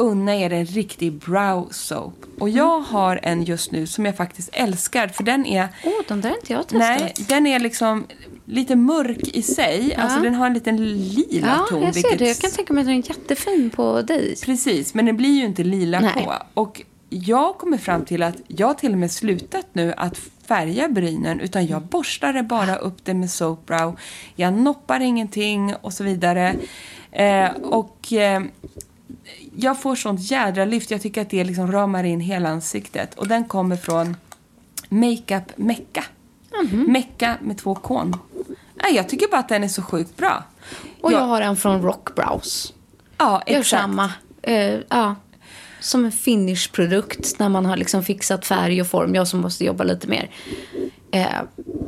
Unna er en riktig brow soap. Och jag har en just nu som jag faktiskt älskar för den är Åh, de där har inte jag testat. Nej, den är liksom lite mörk i sig. Alltså den har en liten lila ja, ton. jag ser vilket- det. Jag kan tänka mig att den är jättefin på dig. Precis, men den blir ju inte lila Nej. på. Och jag kommer fram till att jag till och med slutat nu att färga brynen utan jag borstar det bara upp det med soapbrow. Jag noppar ingenting och så vidare. Eh, och eh, jag får sånt jädra lyft. Jag tycker att det liksom ramar in hela ansiktet. Och den kommer från Makeup Mecca. Mecca med två kon. Nej, jag tycker bara att den är så sjukt bra. Och jag Ja. har en från Rockbrows. Ja, exakt. samma. Eh, ja. Som en finishprodukt när man har liksom fixat färg och form. Jag som måste jobba lite mer. Eh,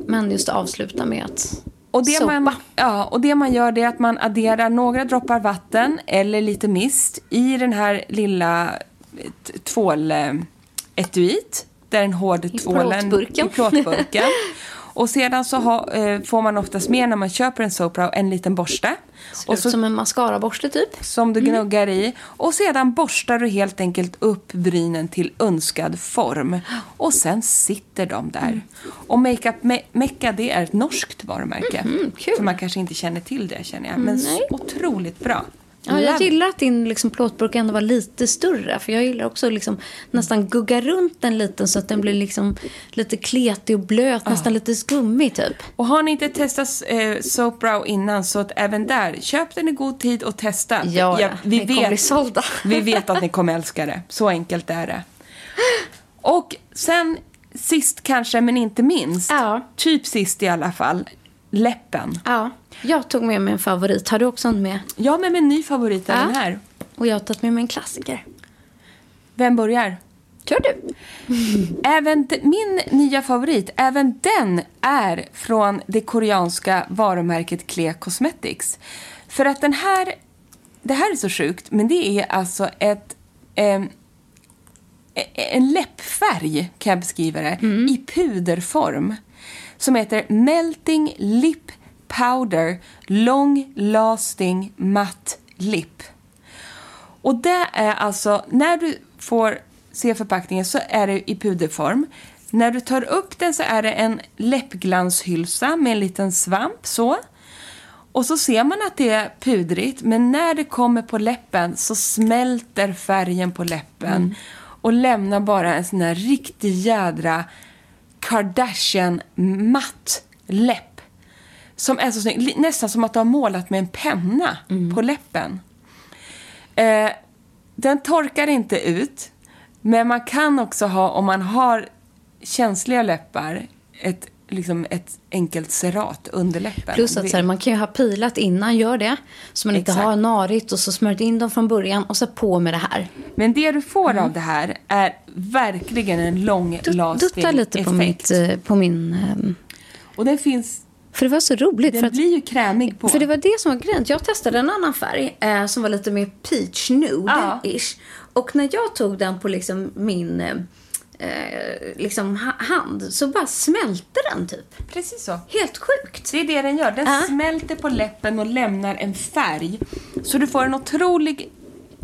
men just avsluta med att Och det, sopa. man, ja, och det man gör är att man adderar några droppar vatten eller lite mist i den här lilla t- tvåletuit. Där den hård tvålen plåtburken. i plåtburken. Och sedan så ha, eh, får man oftast med när man köper en soapbrow en liten borste. Och Och så, som en mascaraborste typ. som du gnuggar i. Och sedan borstar du helt enkelt upp brynen till önskad form. Och sen sitter de där. Och Makeup Me- Mecca det är ett norskt varumärke. kul. För man kanske inte känner till det känner jag. Men så otroligt bra. Ja, jag gillar att din liksom, plåtburk ändå var lite större. För jag gillar också liksom, nästan gugga runt den lite så att den blir liksom, lite kletig och blöt. Nästan lite skummig typ. Och har ni inte testat eh, Soapbrow innan så att även där, köp den i god tid och testa. Ja, vi, ni kommer bli sålda. vi vet att ni kommer älska det. Så enkelt är det. Och sen sist kanske, men inte minst. Ja. Typ sist i alla fall. Läppen. Ja, jag tog med mig en favorit. Har du också en med? Ja, men med en ny favorit Ja. den här. Och jag har tagit med mig en klassiker. Vem börjar? Kör du. Även min nya favorit, även den är från det koreanska varumärket Clea Cosmetics. För att den här, det här är så sjukt, men det är alltså ett, ehm, e- en läppfärg kan jag beskriva det, i puderform. Som heter Melting Lip Powder Long Lasting Matte Lip. Och det är alltså, när du får se förpackningen så är det i puderform. När du tar upp den så är det en läppglanshylsa med en liten svamp så. Och så ser man att det är pudrigt, men när det kommer på läppen så smälter färgen på läppen och lämnar bara en sån här riktig jädra Kardashian-matt läpp. Som är så snygg. Nästan som att du har målat med en penna på läppen. Eh, den torkar inte ut, men man kan också ha, om man har känsliga läppar, ett, liksom ett enkelt cerat under läppen. Plus att så här, man kan ju ha pilat innan, gör det. Så man inte Exakt. har narigt och så smörjt in dem från början och så på med det här. Men det du får av det här är verkligen en lång lasting Dutta lite på, mitt, eh, på min... ehm, Och den finns, För det var så roligt. den för att, blir ju krämig på. För det var det som var grejen. Jag testade en annan färg eh, som var lite mer peach nude-ish. Och när jag tog den på liksom min eh, liksom ha- hand så bara smälte den typ. Precis så. Helt sjukt. Det är det den gör. Den Ja. smälter på läppen och lämnar en färg. Så du får en otrolig,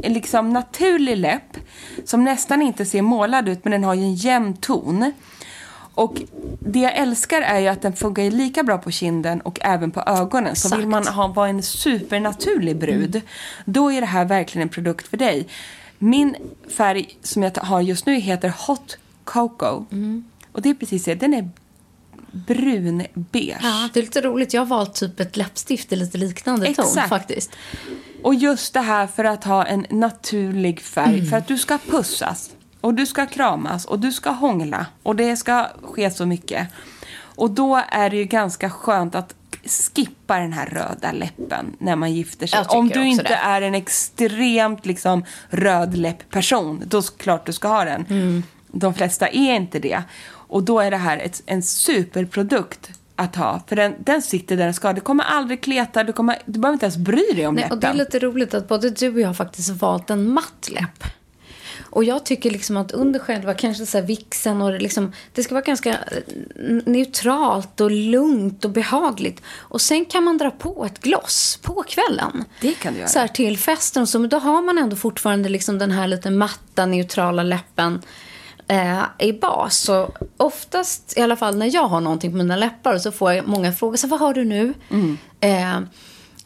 liksom naturlig läpp som nästan inte ser målad ut, men den har ju en jämn ton. Och det jag älskar är ju att den funkar lika bra på kinden och även på ögonen. Så Exakt. vill man ha, vara en supernaturlig brud, då är det här verkligen en produkt för dig. Min färg som jag har just nu heter Hot Cocoa. Och det är precis det, den är brunbeige. Ja, det är lite roligt. Jag har valt typ ett läppstift i lite liknande ton Exakt. faktiskt. Och just det här för att ha en naturlig färg. Mm. För att du ska pussas. Och du ska kramas. Och du ska hångla. Och det ska ske så mycket. Och då är det ju ganska skönt att skippa den här röda läppen när man gifter sig. Om du inte det. är en extremt liksom röd läpp-person. Då klart du ska ha den. Mm. De flesta är inte det. Och då är det här ett, en superprodukt att ha. För den, den sitter där den ska. Det kommer aldrig kleta. Du, kommer, du behöver inte ens bry dig om Nej, läppen. och det är lite roligt att både du och jag har faktiskt valt en matt läpp. Och jag tycker liksom att under själva kanske så här vixen och liksom, det ska vara ganska eh, neutralt och lugnt och behagligt. Och sen kan man dra på ett gloss på kvällen. Det kan du göra. Så här till festen och så, men då har man ändå fortfarande liksom den här lite matta neutrala läppen eh, i bas. Så oftast, i alla fall när jag har någonting på mina läppar så får jag många frågor. Så vad har du nu? Eh,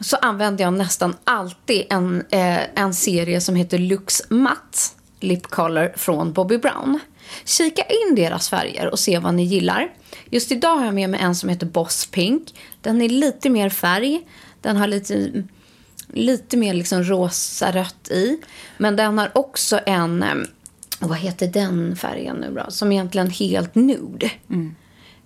så använder jag nästan alltid en, eh, en serie som heter Lux Matte Lip Color från Bobby Brown. Kika in deras färger och se vad ni gillar. Just idag har jag med mig en som heter Boss Pink. Den är lite mer färg. Den har lite, lite mer liksom rosa-rött i. Men den har också en, eh, vad heter den färgen nu då? Som egentligen helt nude.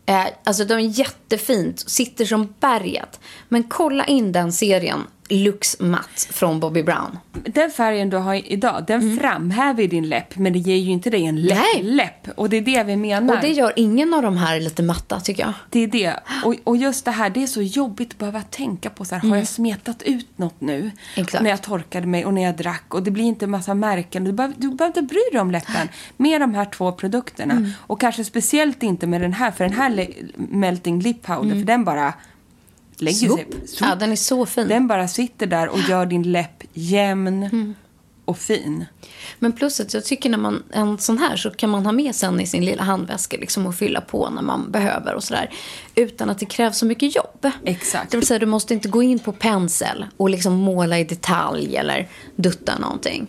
Eh, alltså de är jättefint, sitter som berget. Men kolla in den serien, Lux Matte från Bobby Brown. Den färgen du har idag, den framhäver ju din läpp, men det ger ju inte dig en läpp. Mm. Nej. läpp. Och det är det vi menar. Och det gör ingen av de här lite matta tycker jag. Det är det. Och, och just det här, det är så jobbigt att behöva tänka på så här, har jag smetat ut något nu? Mm. Exakt. När jag torkade mig och när jag drack och det blir inte massa märken. Du behöver, du behöver inte bry dig om läppen med de här två produkterna. Mm. Och kanske speciellt inte med den här, för den här melting lip powder, Mm. för den bara lägger sig. Så- Ja, den är så fin. Den bara sitter där och gör din läpp jämn Mm. och fin. Men plus att jag tycker när man, en sån här så kan man ha med sen i sin lilla handväska liksom och fylla på när man behöver och sådär. Utan att det krävs så mycket jobb. Exakt. Det vill säga du måste inte gå in på pensel och liksom måla i detalj eller dutta någonting.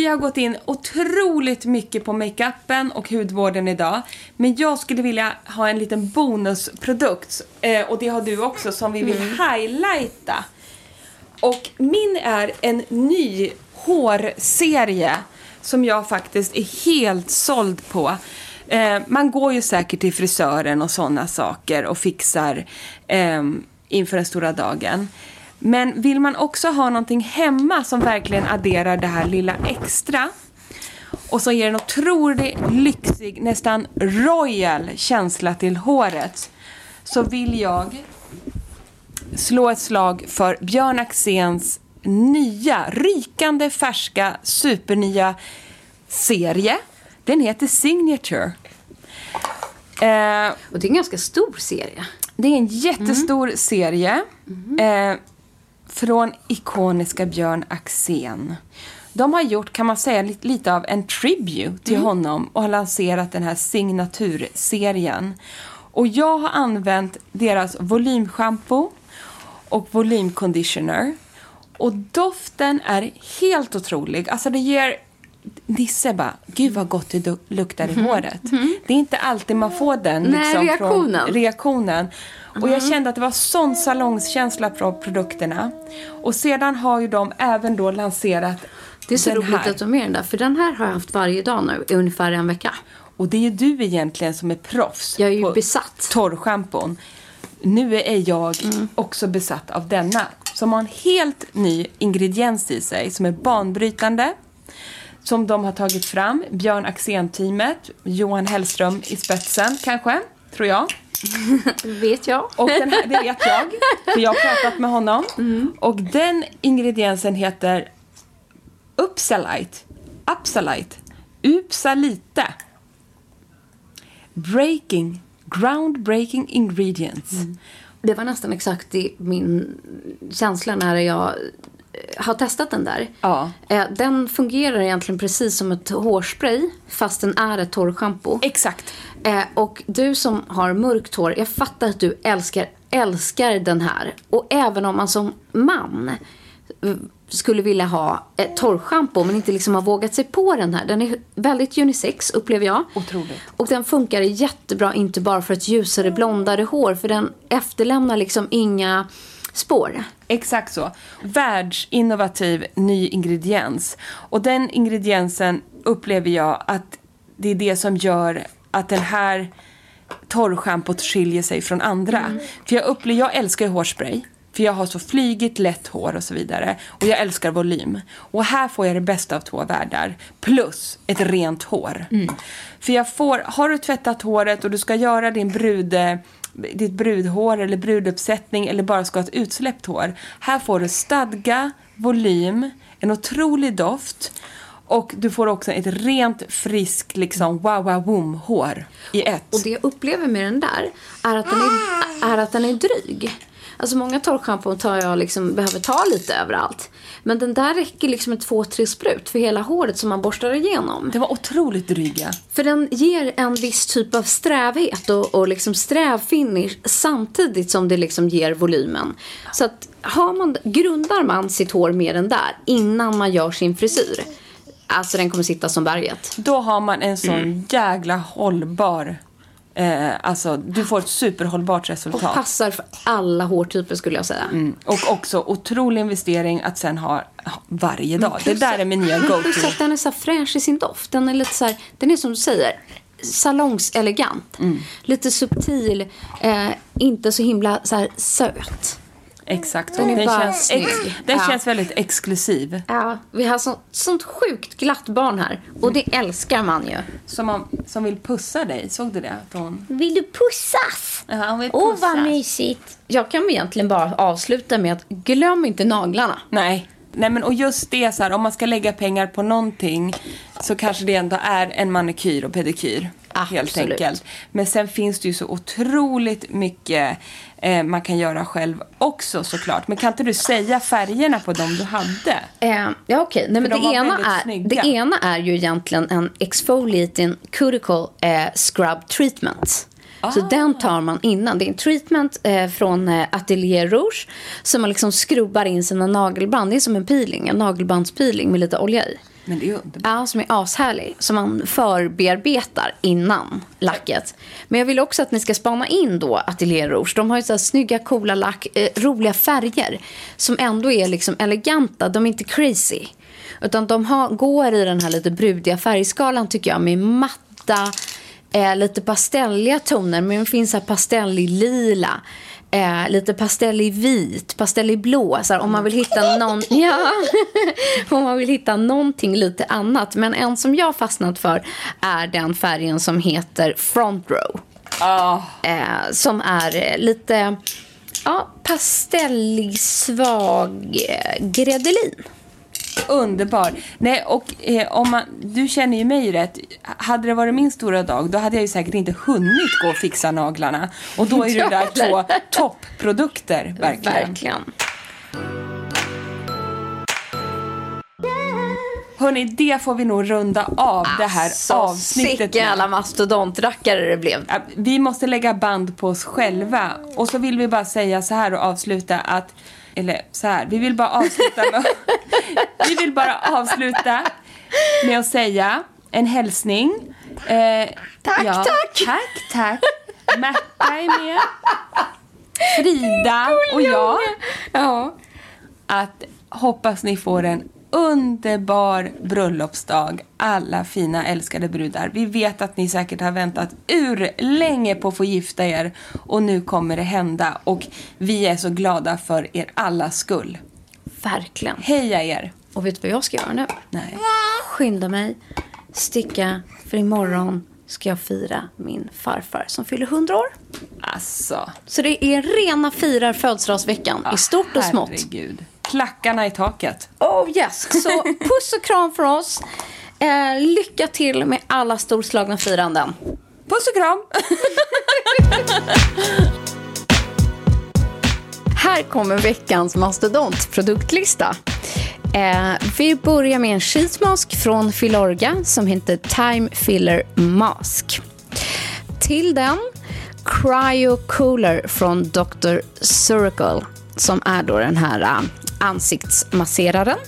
Vi har gått in otroligt mycket på makeupen och hudvården idag. Men jag skulle vilja ha en liten bonusprodukt. Eh, och det har du också som vi vill highlighta. Och min är en ny hårserie som jag faktiskt är helt såld på. Eh, man går ju säkert till frisören och sådana saker och fixar eh, inför den stora dagen. Men vill man också ha någonting hemma som verkligen adderar det här lilla extra och så ger en otroligt lyxig, nästan royal känsla till håret så vill jag slå ett slag för Björn Axéns nya, rykande färska, supernya serie. Den heter Signature. Eh, Och det är en ganska stor serie. det är en jättestor serie eh, från ikoniska Björn Axén. De har gjort, kan man säga, lite, av en tribute till honom och har lanserat den här signaturserien. Och jag har använt deras volymschampo och volymconditioner. Och doften är helt otrolig. Alltså det ger... Nisse bara, gud vad gott det du- luktar i håret. Det är inte alltid man får den Mhm. Nej, liksom, reaktionen. Från reaktionen. Och jag kände att det var sån salongskänsla på produkterna. Och sedan har ju de även då lanserat Det är så roligt här. att du har med den där, för den här har jag haft varje dag nu i ungefär en vecka. Och det är ju du egentligen som är proffs Jag är ju på besatt. torrschampon. Nu är jag Mm. också besatt av denna. Som har en helt ny ingrediens i sig som är banbrytande. Som de har tagit fram. Björn Axén-teamet. Johan Hellström i spetsen kanske, tror jag. Vet jag. Och den här, det vet jag, för jag har pratat med honom. Och den ingrediensen heter Upsalite. Upsalite. Upsalite. Breaking. Groundbreaking ingredients. Det var nästan exakt i min känsla när jag har testat den där. Ja. Eh, Den fungerar egentligen precis som ett hårspray fast den är ett torrschampo. Exakt. Eh, och du som har mörkt hår, jag fattar att du älskar, älskar den här. Och även om man som man eh, skulle vilja ha ett torrschampo men inte liksom har vågat sig på den här. Den är väldigt unisex upplever jag. Otroligt. Och den funkar jättebra inte bara för ett ljusare blondare hår för den efterlämnar liksom inga spår. Exakt så. Världsinnovativ ny ingrediens. Och den ingrediensen upplever jag att det är det som gör att den här torrschampot skiljer sig från andra. För jag upplever, jag älskar ju hårspray. För jag har så flygigt lätt hår och så vidare. Och jag älskar volym. Och här får jag det bästa av två världar. Plus ett rent hår. För jag får, har du tvättat håret och du ska göra din brud ditt brudhår eller bruduppsättning eller bara ska ha ett utsläppt hår. Här får du stadga, volym, en otrolig doft och du får också ett rent, friskt, liksom wow, wow, boom hår i ett. Och det jag upplever med den där är att den är, är, att den är dryg. Alltså många torrschampon tar jag liksom, behöver ta lite överallt. Men den där räcker liksom med två, tre sprut för hela håret som man borstar igenom. Det var otroligt dryga. För den ger en viss typ av strävhet och, och liksom sträv finish samtidigt som det liksom ger volymen. Så att har man, grundar man sitt hår med den där innan man gör sin frisyr. Alltså den kommer sitta som berget. Då har man en sån Mm. jägla hållbar... Eh, alltså, du får ett superhållbart Och resultat. passar för alla hårtyper skulle jag säga. Mm. Och också otrolig investering att sen ha varje dag. Det där är min nya Plus go-to. att den är så fräsch i sin doft. Den är lite så här, den är som du säger, salongselegant. Mm. Lite subtil, eh, inte så himla så söt. Exakt. Den Den, känns, snygg. den Ja. känns väldigt exklusiv. Ja, vi har så, sånt sjukt glatt barn här. Och det älskar man ju. Som, man, som vill pussa dig. Såg du det? Hon... Vill du pussas? Ja, hon vill Åh, pussa. vad mysigt. Jag kan egentligen bara avsluta med att glöm inte naglarna. Nej. Nej, men och just det så här, om man ska lägga pengar på någonting så kanske det ändå är en manikyr och pedikyr. Helt Absolut. enkelt. Men sen finns det ju så otroligt mycket eh, man kan göra själv också såklart. Men kan inte du säga färgerna på dem du hade? Eh, ja, okej. Nej, men de det ena, är, snygga. det ena är ju egentligen en exfoliating cuticle eh, scrub treatment. Så den tar man innan. Det är en treatment eh, från eh, Atelier Rouge som man liksom skrubbar in sina nagelband. Det är som en peeling, en nagelbandspeeling med lite olja i. Men det är underbart. Ja, som är ashärlig. Som man förbearbetar innan lacket. Men jag vill också att ni ska spana in då Atelier Rouge. De har ju så här snygga, coola lack, eh, roliga färger. Som ändå är liksom eleganta. De är inte crazy. Utan de har, går i den här lite brudiga färgskalan tycker jag. Med matta, eh, lite pastelliga toner. Men det finns så pastellig lila. Eh, lite pastellig vit, pastellig blå. Så här, om man vill hitta någon... Ja, om man vill hitta någonting lite annat. Men en som jag fastnat för är den färgen som heter Front Row. Ah, Eh, som är eh, lite ja, pastellig, svag eh, gredelin. Underbar. Nej, och eh, om man, du känner ju mig rätt. Hade det varit min stora dag, då hade jag ju säkert inte hunnit gå och fixa naglarna. Och då är det där två toppprodukter, verkligen. Verkligen. Hörni, det får vi nog runda av det här Alltså, avsnittet med. alla mastodontrackare det blev. Vi måste lägga band på oss själva. Och så vill vi bara säga så här och avsluta att... Eller så här, vi vill bara avsluta med... vi vill bara avsluta med att säga en hälsning. Eh, Tack, ja, tack. Tack, tack. Märta är med. Frida och jag. Ja. Att hoppas ni får en underbar bröllopsdag, alla fina älskade brudar. Vi vet att ni säkert har väntat ur länge på att få gifta er och nu kommer det hända och vi är så glada för er allas skull. Verkligen. Heja er! Och vet du vad jag ska göra nu? Nej. Skynda mig, sticka, för imorgon ska jag fira min farfar som fyller 100 år. Alltså, Så det är rena firar födelsedagsveckan i stort och smått. herregud. Klackarna i taket. Oh yes! Så puss och kram för oss. Eh, lycka till med alla storslagna firanden. Puss och kram! Här kommer veckans mastodontproduktlista. Eh, vi börjar med en sheetmask från Filorga som heter Time Filler Mask. Till den Cryo Cooler från Dr. Circle som är då den här äh, ansiktsmasseraren.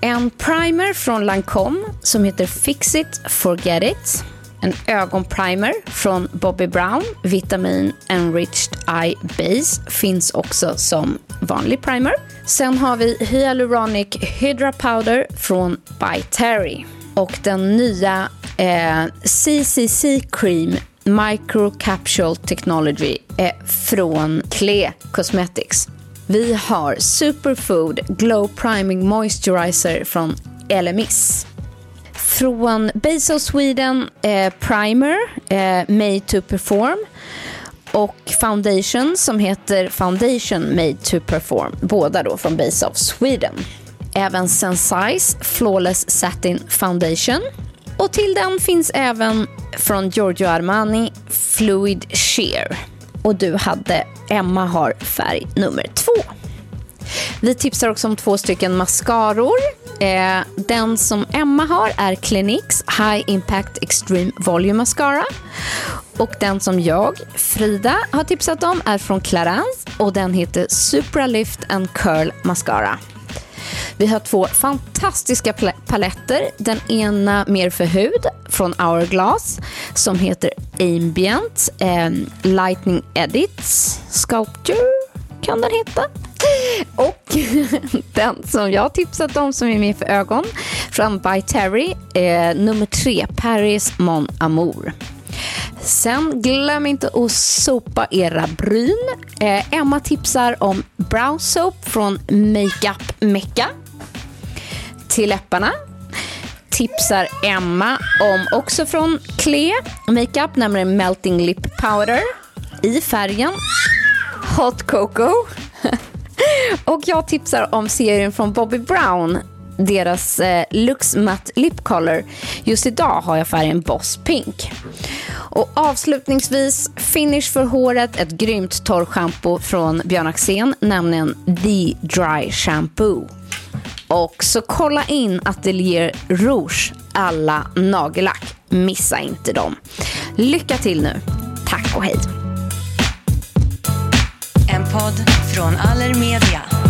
En primer från Lancome som heter Fix It Forget It. En ögonprimer från Bobby Brown, Vitamin Enriched Eye Base, finns också som vanlig primer. Sen har vi Hyaluronic Hydra Powder från By Terry. Och den nya eh, CCC Cream Microcapsule Technology är från Klee Cosmetics. Vi har Superfood Glow Priming Moisturizer från LMIS. Från Base of Sweden eh, Primer, eh, Made to Perform. Och Foundation som heter Foundation Made to Perform. Båda då från Base of Sweden. Även Sensize Flawless Satin Foundation. Och till den finns även från Giorgio Armani Fluid Sheer. Och du hade, Emma har färg nummer två. Vi tipsar också om två stycken mascaror. Eh, den som Emma har är Cliniques High Impact Extreme Volume Mascara. Och den som jag, Frida, har tipsat om är från Clarins och den heter Supra Lift and Curl Mascara. Vi har två fantastiska paletter. Den ena mer för hud från Hourglass som heter Ambient eh, Lightning Edits Sculpture kan den heta. Och den som jag har tipsat om som är med för ögon från By Terry, eh, nummer tre, Paris Mon Amour. Sen glöm inte att sopa era bryn. Eh, Emma tipsar om Brow Soap från Makeup Mecca. Till läpparna tipsar Emma om också från Klee Makeup, nämligen Melting Lip Powder i färgen Hot Cocoa. Och jag tipsar om serien från Bobby Brown, deras eh, Lux Matte Lip Color. Just idag har jag färgen Boss Pink. Och avslutningsvis, finish för håret, ett grymt torrschampo från Björn Axén, nämligen The Dry Shampoo. Och så kolla in Atelier Rouge alla nagellack. Missa inte dem. Lycka till nu. Tack och hej. En podd från Allermedia.